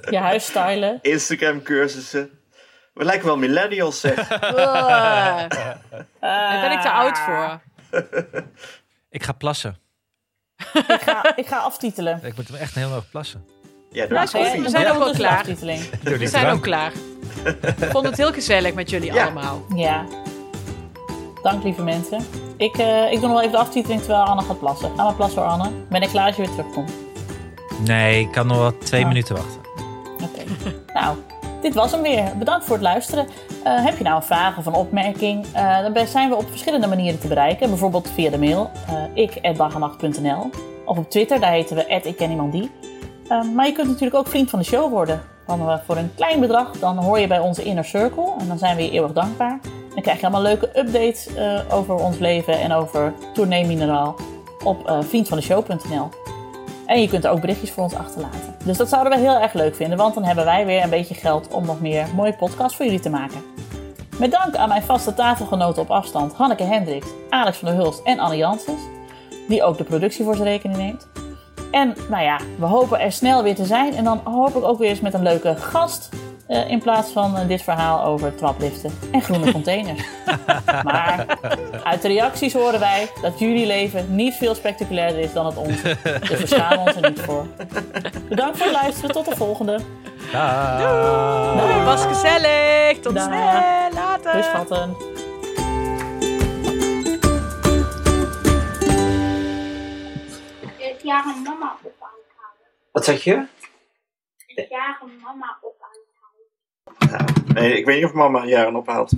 Je huis stylen. Instagram cursussen. We lijken wel millennials zeg. Daar ben ik te oud voor. Ik ga plassen. ik, ga, ik ga aftitelen. Ik moet hem echt heel erg plassen. Ja, Nou. We zijn ook de klaar. We zijn ook klaar. Ik vond het heel gezellig met jullie Ja. allemaal. Ja. Dank lieve mensen. Ik, eh, ik doe nog wel even de aftiteling terwijl Anne gaat plassen. Ga maar plassen hoor, Anne. Ben ik klaar als je weer terugkomt? Nee, ik kan nog wel twee Ah. minuten wachten. Oké. nou, dit was hem weer. Bedankt voor het luisteren. Eh, heb je nou een vraag of een opmerking? Eh, dan zijn we op verschillende manieren te bereiken. Bijvoorbeeld via de mail uh, of op Twitter, daar heten we. Uh, maar je kunt natuurlijk ook vriend van de show worden. Uh, voor een klein bedrag, dan hoor je bij onze Inner Circle en dan zijn we je eeuwig dankbaar. Dan krijg je allemaal leuke updates over ons leven en over Tournee Mineraal op vriendvandeshow.nl. En je kunt ook berichtjes voor ons achterlaten. Dus dat zouden we heel erg leuk vinden, want dan hebben wij weer een beetje geld om nog meer mooie podcasts voor jullie te maken. Met dank aan mijn vaste tafelgenoten op afstand, Hanneke Hendricks, Alex van der Hulst en Anne Janssens, die ook de productie voor zijn rekening neemt. En nou ja, we hopen er snel weer te zijn en dan hoop ik ook weer eens met een leuke gast. Uh, in plaats van uh, dit verhaal over trapliften en groene containers. maar uit de reacties horen wij dat jullie leven niet veel spectaculairder is dan het onze. Dus we schamen ons er niet voor. Bedankt voor het luisteren. Tot de volgende. Daag. Doei, het was gezellig. Tot Dag. snel. Later. Dus schatten. Het jagen mama op. Wat zeg je? Het jagen mama op. Nee, ik weet niet of mama jaren ophaalt.